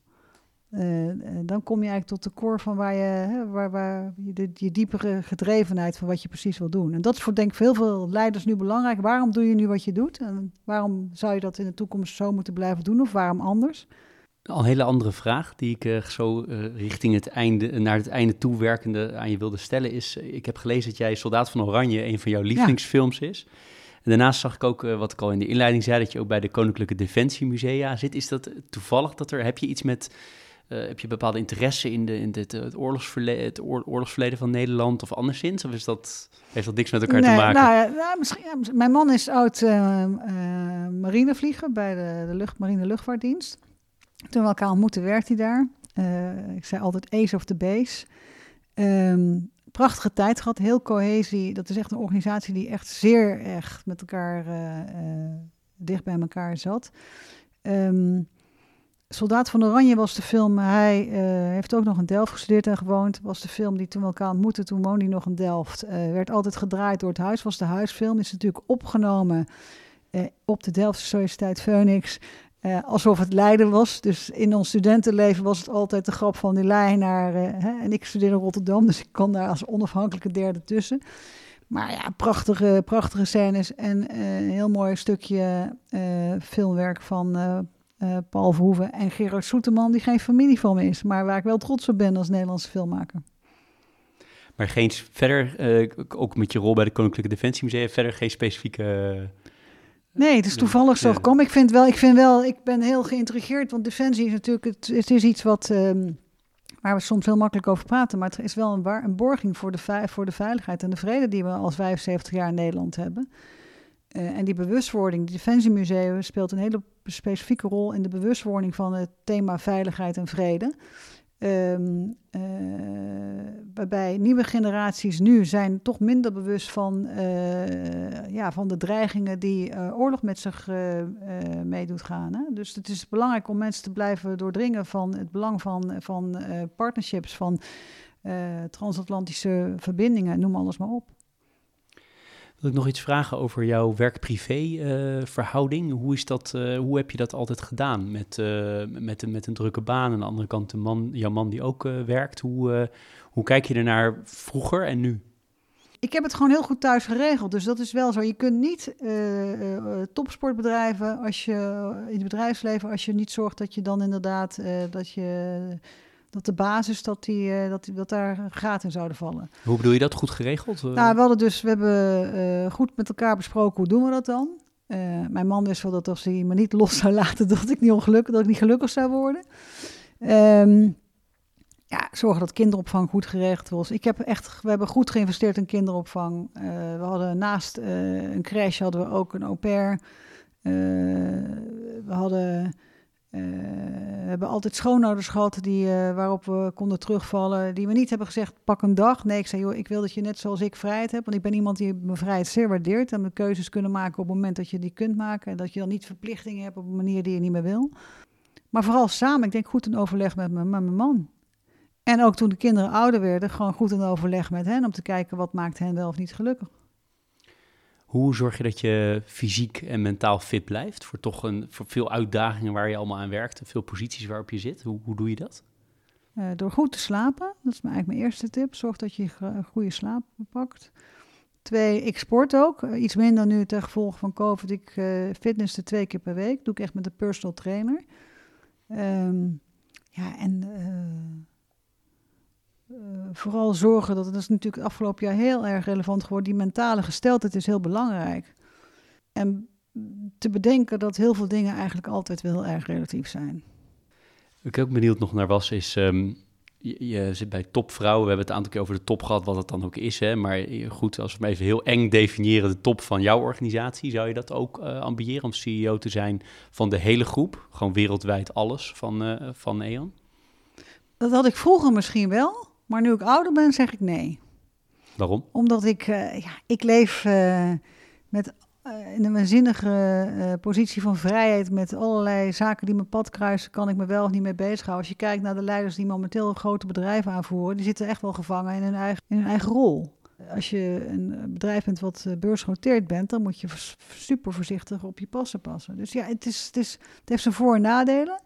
Uh, dan kom je eigenlijk tot de core van waar je, waar, waar je, je, diepere gedrevenheid van wat je precies wil doen. En dat is voor denk ik heel veel leiders nu belangrijk. Waarom doe je nu wat je doet? En waarom zou je dat in de toekomst zo moeten blijven doen of waarom anders? Al een hele andere vraag die ik uh, zo uh, richting het einde, naar het einde toe werkende aan je wilde stellen is... ik heb gelezen dat jij Soldaat van Oranje een van jouw lievelingsfilms ja. is. En daarnaast zag ik ook, wat ik al in de inleiding zei, dat je ook bij de Koninklijke Defensie Musea zit. Is dat toevallig dat er, heb je iets met uh, heb je bepaalde interesse in, de, in dit, het, oorlogsverleden, het oorlogsverleden van Nederland of anderszins? Of is dat, heeft dat niks met elkaar nee, te maken? Nou, ja, nou, misschien, ja, mijn man is oud uh, uh, marinevlieger bij de, de lucht, marine luchtvaartdienst. Toen we elkaar ontmoetten, werkte hij daar. ik zei altijd ace of the base. Um, prachtige tijd gehad, heel cohesie. Dat is echt een organisatie die echt zeer echt met elkaar dicht bij elkaar zat. Um, Soldaat van Oranje was de film. Hij heeft ook nog in Delft gestudeerd en gewoond. Was de film die toen we elkaar ontmoetten. Toen woonde hij nog in Delft. Uh, werd altijd gedraaid door het huis. Was de huisfilm. Is natuurlijk opgenomen op de Delftse Sociëteit Phoenix. Alsof het Leiden was. Dus in ons studentenleven was het altijd de grap van die Leienaar. Hè? En ik studeerde in Rotterdam. Dus ik kan daar als onafhankelijke derde tussen. Maar ja, prachtige, prachtige scènes. En een heel mooi stukje filmwerk van Paul Verhoeven en Gerard Soeterman, die geen familie van me is, maar waar ik wel trots op ben als Nederlandse filmmaker. Maar geen verder, ook met je rol bij de Koninklijke Defensie Museum, verder geen specifieke. Nee, het is toevallig zo gekomen. Ik vind wel, ik vind wel, ik ben heel geïntrigeerd, want defensie is natuurlijk, het, het is iets wat. Um, waar we soms heel makkelijk over praten, maar het is wel een, een borging voor de, voor de veiligheid en de vrede die we al 75 jaar in Nederland hebben. Uh, en die bewustwording, het Defensiemuseum speelt een hele specifieke rol in de bewustwording van het thema veiligheid en vrede. Um, uh, waarbij nieuwe generaties nu zijn toch minder bewust van, uh, ja, van de dreigingen die oorlog met zich mee doet gaan. Hè? Dus het is belangrijk om mensen te blijven doordringen van het belang van, van partnerships, van transatlantische verbindingen, noem alles maar op. Wil ik nog iets vragen over jouw werk-privé-verhouding? hoe, is dat, uh, hoe heb je dat altijd gedaan? Met, uh, met, met een drukke baan. Aan de andere kant de man, jouw man die ook werkt. Hoe, hoe kijk je ernaar vroeger en nu? Ik heb het gewoon heel goed thuis geregeld. Dus dat is wel zo. Je kunt niet topsportbedrijven als je in het bedrijfsleven, als je niet zorgt dat je dan inderdaad dat je dat de basis dat, die, uh, dat, dat daar gaten zouden vallen. Hoe bedoel je dat? Goed geregeld? Uh... Nou, we hadden dus, we hebben uh, goed met elkaar besproken hoe doen we dat dan. mijn man wist wel dat als hij me niet los zou laten, dat ik niet ongelukkig, dat ik niet gelukkig zou worden. Um, ja, zorgen dat kinderopvang goed geregeld was. Ik heb echt, we hebben goed geïnvesteerd in kinderopvang. we hadden naast een crash hadden we ook een au pair. we hadden uh, hebben altijd schoonouders gehad die, uh, waarop we konden terugvallen. Die we niet hebben gezegd, pak een dag. Nee, ik zei, joh, ik wil dat je net zoals ik vrijheid hebt. Want ik ben iemand die mijn vrijheid zeer waardeert. En mijn keuzes kunnen maken op het moment dat je die kunt maken. En dat je dan niet verplichtingen hebt op een manier die je niet meer wil. Maar vooral samen, ik denk goed in overleg met met mijn man. En ook toen de kinderen ouder werden, gewoon goed in overleg met hen. Om te kijken wat maakt hen wel of niet gelukkig. Hoe zorg je dat je fysiek en mentaal fit blijft voor toch een, voor veel uitdagingen waar je allemaal aan werkt, veel posities waarop je zit? Hoe, hoe doe je dat? Uh, door goed te slapen, dat is eigenlijk mijn eerste tip. Zorg dat je goede slaap pakt. Twee, ik sport ook. Uh, iets minder nu ten gevolge van COVID. Ik uh, fitnessen twee keer per week. Doe ik echt met een personal trainer. Um, ja, en vooral zorgen, dat, dat is natuurlijk het afgelopen jaar heel erg relevant geworden, die mentale gesteldheid is heel belangrijk. En te bedenken dat heel veel dingen eigenlijk altijd wel erg relatief zijn. Wat ik ook benieuwd nog naar was, is um, je, je, zit bij topvrouwen. We hebben het een aantal keer over de top gehad, wat het dan ook is. Hè? Maar goed, als we hem even heel eng definiëren, de top van jouw organisatie, zou je dat ook uh, ambiëren om CEO te zijn van de hele groep? Gewoon wereldwijd alles van, uh, van E.ON? Dat had ik vroeger misschien wel. Maar nu ik ouder ben, zeg ik nee. Waarom? Omdat ik, uh, ja, ik leef uh, met, uh, in een waanzinnige positie van vrijheid. Met allerlei zaken die mijn pad kruisen, kan ik me wel of niet mee bezighouden. Als je kijkt naar de leiders die momenteel grote bedrijven aanvoeren, die zitten echt wel gevangen in hun eigen, in hun eigen rol. Als je een bedrijf bent wat beursgenoteerd bent, dan moet je super voorzichtig op je passen passen. Dus ja, het, is, het, is, het heeft zijn voor- en nadelen.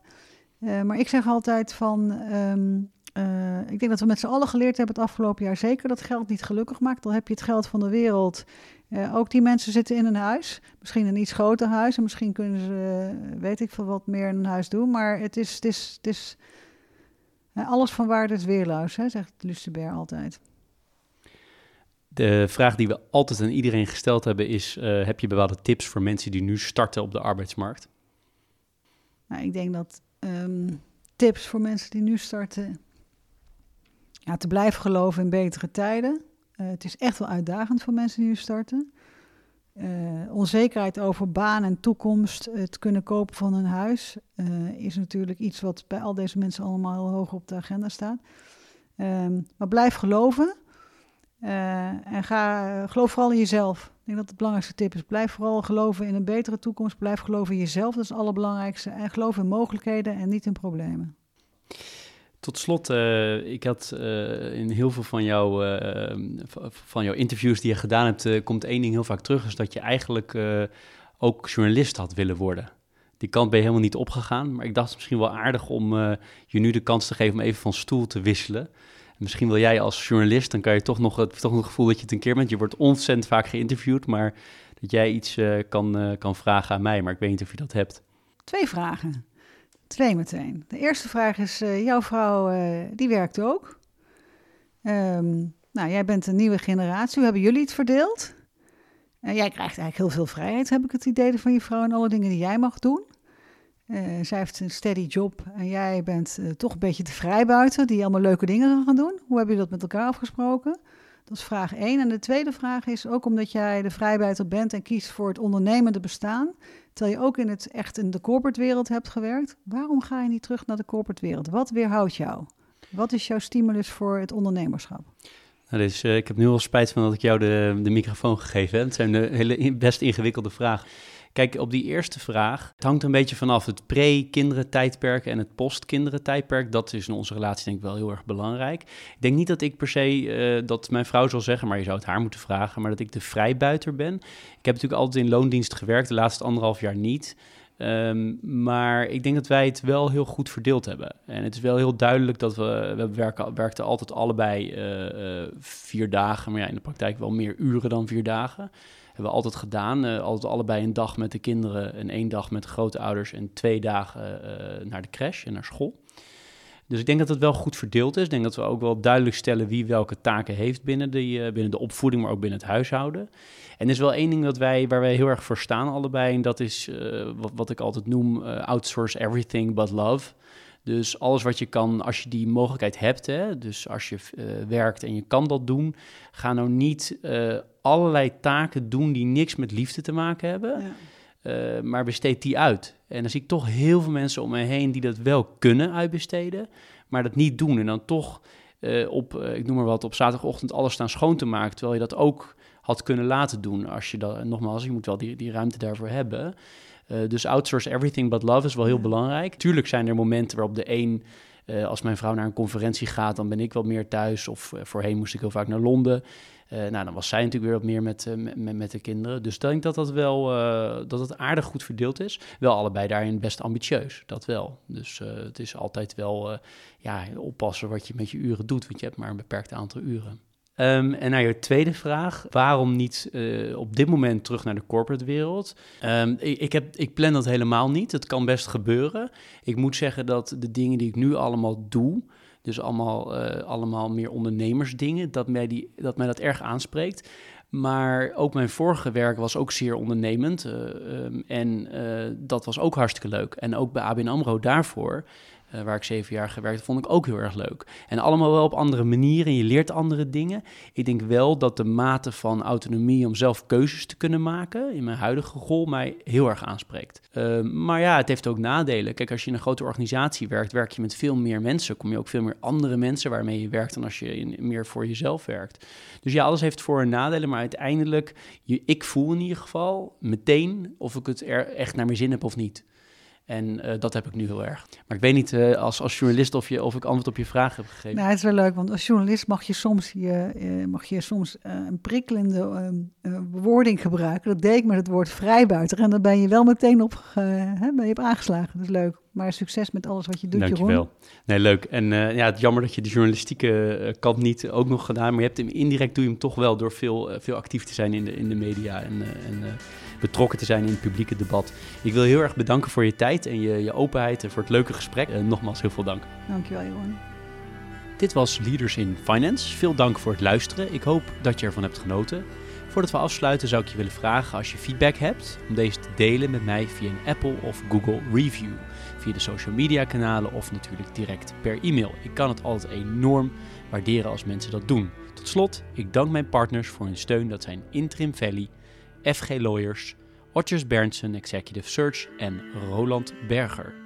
maar ik zeg altijd van. Um, uh, ik denk dat we met z'n allen geleerd hebben het afgelopen jaar zeker dat geld niet gelukkig maakt. Dan heb je het geld van de wereld. Uh, ook die mensen zitten in een huis. Misschien een iets groter huis. En misschien kunnen ze, uh, weet ik veel, wat meer in een huis doen. Maar het is, het is, het is alles van waarde is weerluis, hè, zegt Lucebert altijd. De vraag die we altijd aan iedereen gesteld hebben is: heb je bepaalde tips voor mensen die nu starten op de arbeidsmarkt? Nou, ik denk dat um, tips voor mensen die nu starten ja, te blijven geloven in betere tijden. Uh, het is echt wel uitdagend voor mensen die nu starten. Uh, onzekerheid over baan en toekomst, het kunnen kopen van een huis, uh, is natuurlijk iets wat bij al deze mensen allemaal hoog op de agenda staat. Um, maar blijf geloven en ga, geloof vooral in jezelf. Ik denk dat het belangrijkste tip is. Blijf vooral geloven in een betere toekomst. Blijf geloven in jezelf, dat is het allerbelangrijkste. En geloof in mogelijkheden en niet in problemen. Tot slot, uh, ik had uh, in heel veel van, jou, uh, van jouw interviews die je gedaan hebt, komt één ding heel vaak terug, is dat je eigenlijk ook journalist had willen worden. Die kant ben je helemaal niet opgegaan, maar ik dacht misschien wel aardig om je nu de kans te geven om even van stoel te wisselen. misschien wil jij als journalist, dan kan je toch nog het, toch nog het gevoel dat je het een keer bent. Je wordt ontzettend vaak geïnterviewd, maar dat jij iets kan, kan vragen aan mij, maar ik weet niet of je dat hebt. Twee vragen. Twee meteen. De eerste vraag is, uh, jouw vrouw, uh, die werkt ook. Um, nou, jij bent een nieuwe generatie. Hoe hebben jullie het verdeeld? Uh, jij krijgt eigenlijk heel veel vrijheid, heb ik het idee van je vrouw en alle dingen die jij mag doen. zij heeft een steady job en jij bent toch een beetje de vrijbuiter die allemaal leuke dingen gaan doen. Hoe hebben jullie dat met elkaar afgesproken? Dat is vraag 1. En de tweede vraag is ook omdat jij de vrijbuiter bent en kiest voor het ondernemende bestaan, terwijl je ook in het echt in de corporate wereld hebt gewerkt. Waarom ga je niet terug naar de corporate wereld? Wat weerhoudt jou? Wat is jouw stimulus voor het ondernemerschap? Nou, dus, uh, ik heb nu al spijt van dat ik jou de, de microfoon gegeven heb. Het zijn de hele best ingewikkelde vragen. Kijk, op die eerste vraag, het hangt een beetje vanaf het pre-kinderen tijdperk en het post-kinderen tijdperk. Dat is in onze relatie denk ik wel heel erg belangrijk. Ik denk niet dat ik per se, uh, dat mijn vrouw zal zeggen, maar je zou het haar moeten vragen, maar dat ik de vrijbuiter ben. Ik heb natuurlijk altijd in loondienst gewerkt, de laatste anderhalf jaar niet. Um, maar ik denk dat wij het wel heel goed verdeeld hebben. En het is wel heel duidelijk dat we, we werken, werkten altijd allebei uh, uh, vier dagen, maar ja, in de praktijk wel meer uren dan vier dagen hebben we altijd gedaan. Uh, altijd allebei een dag met de kinderen en één dag met de grootouders en twee dagen uh, naar de crash en naar school. Dus ik denk dat het wel goed verdeeld is. Ik denk dat we ook wel duidelijk stellen wie welke taken heeft binnen de, uh, binnen de opvoeding, maar ook binnen het huishouden. En er is wel één ding dat wij, waar wij heel erg voor staan allebei. En dat is wat, ik altijd noem outsource everything but love. Dus alles wat je kan, als je die mogelijkheid hebt, hè, dus als je uh, werkt en je kan dat doen, ga nou niet uh, allerlei taken doen die niks met liefde te maken hebben, ja. uh, maar besteed die uit. En dan zie ik toch heel veel mensen om me heen die dat wel kunnen uitbesteden, maar dat niet doen. En dan toch uh, op, uh, ik noem maar wat, op zaterdagochtend alles staan schoon te maken, terwijl je dat ook had kunnen laten doen. Als je dat, nogmaals, je moet wel die, die ruimte daarvoor hebben. Uh, dus outsource everything but love is wel heel belangrijk. Tuurlijk zijn er momenten waarop de een uh, als mijn vrouw naar een conferentie gaat, dan ben ik wat meer thuis. Of uh, voorheen moest ik heel vaak naar Londen. Nou, dan was zij natuurlijk weer wat meer met, met, met, de kinderen. Dus ik denk dat dat wel dat het aardig goed verdeeld is. Wel allebei daarin best ambitieus, dat wel. Dus het is altijd wel ja, oppassen wat je met je uren doet, want je hebt maar een beperkt aantal uren. Um, en naar je tweede vraag, waarom niet uh, op dit moment terug naar de corporate wereld? Um, ik, heb, ik plan dat helemaal niet. Het kan best gebeuren. Ik moet zeggen dat de dingen die ik nu allemaal doe, dus allemaal, uh, allemaal meer ondernemersdingen, dat mij, die, dat mij dat erg aanspreekt. Maar ook mijn vorige werk was ook zeer ondernemend. Uh, um, en dat was ook hartstikke leuk. En ook bij ABN AMRO daarvoor uh, waar ik zeven jaar gewerkt vond ik ook heel erg leuk. En allemaal wel op andere manieren. Je leert andere dingen. Ik denk wel dat de mate van autonomie om zelf keuzes te kunnen maken in mijn huidige rol mij heel erg aanspreekt. Uh, maar ja, het heeft ook nadelen. Kijk, als je in een grote organisatie werkt, werk je met veel meer mensen. Kom je ook veel meer andere mensen waarmee je werkt dan als je meer voor jezelf werkt. Dus ja, alles heeft voor- en nadelen. Maar uiteindelijk, ik voel in ieder geval meteen of ik het er echt naar mijn zin heb of niet. En uh, dat heb ik nu heel erg. Maar ik weet niet uh, als, als journalist of, je, of ik antwoord op je vraag heb gegeven. Nou, het is wel leuk, want als journalist mag je soms, je, uh, mag je soms een prikkelende bewoording gebruiken. Dat deed ik met het woord vrijbuiter. En dan ben je wel meteen op, hè, ben je op aangeslagen. Dat is leuk. Maar succes met alles wat je doet, Dankjewel. Jeroen. Nee, leuk. En ja, het jammer dat je de journalistieke kant niet ook nog gedaan. Maar je hebt hem indirect doe je hem toch wel door veel, veel actief te zijn in de, in de media. En, en betrokken te zijn in het publieke debat. Ik wil heel erg bedanken voor je tijd en je, je openheid en voor het leuke gesprek. En nogmaals heel veel dank. Dankjewel, Jeroen. Dit was Leaders in Finance. Veel dank voor het luisteren. Ik hoop dat je ervan hebt genoten. Voordat we afsluiten zou ik je willen vragen als je feedback hebt om deze te delen met mij via een Apple of Google review, via de social media kanalen of natuurlijk direct per e-mail. Ik kan het altijd enorm waarderen als mensen dat doen. Tot slot, ik dank mijn partners voor hun steun. Dat zijn Interim Valley, FG Lawyers, Otjes Berndsen Executive Search en Roland Berger.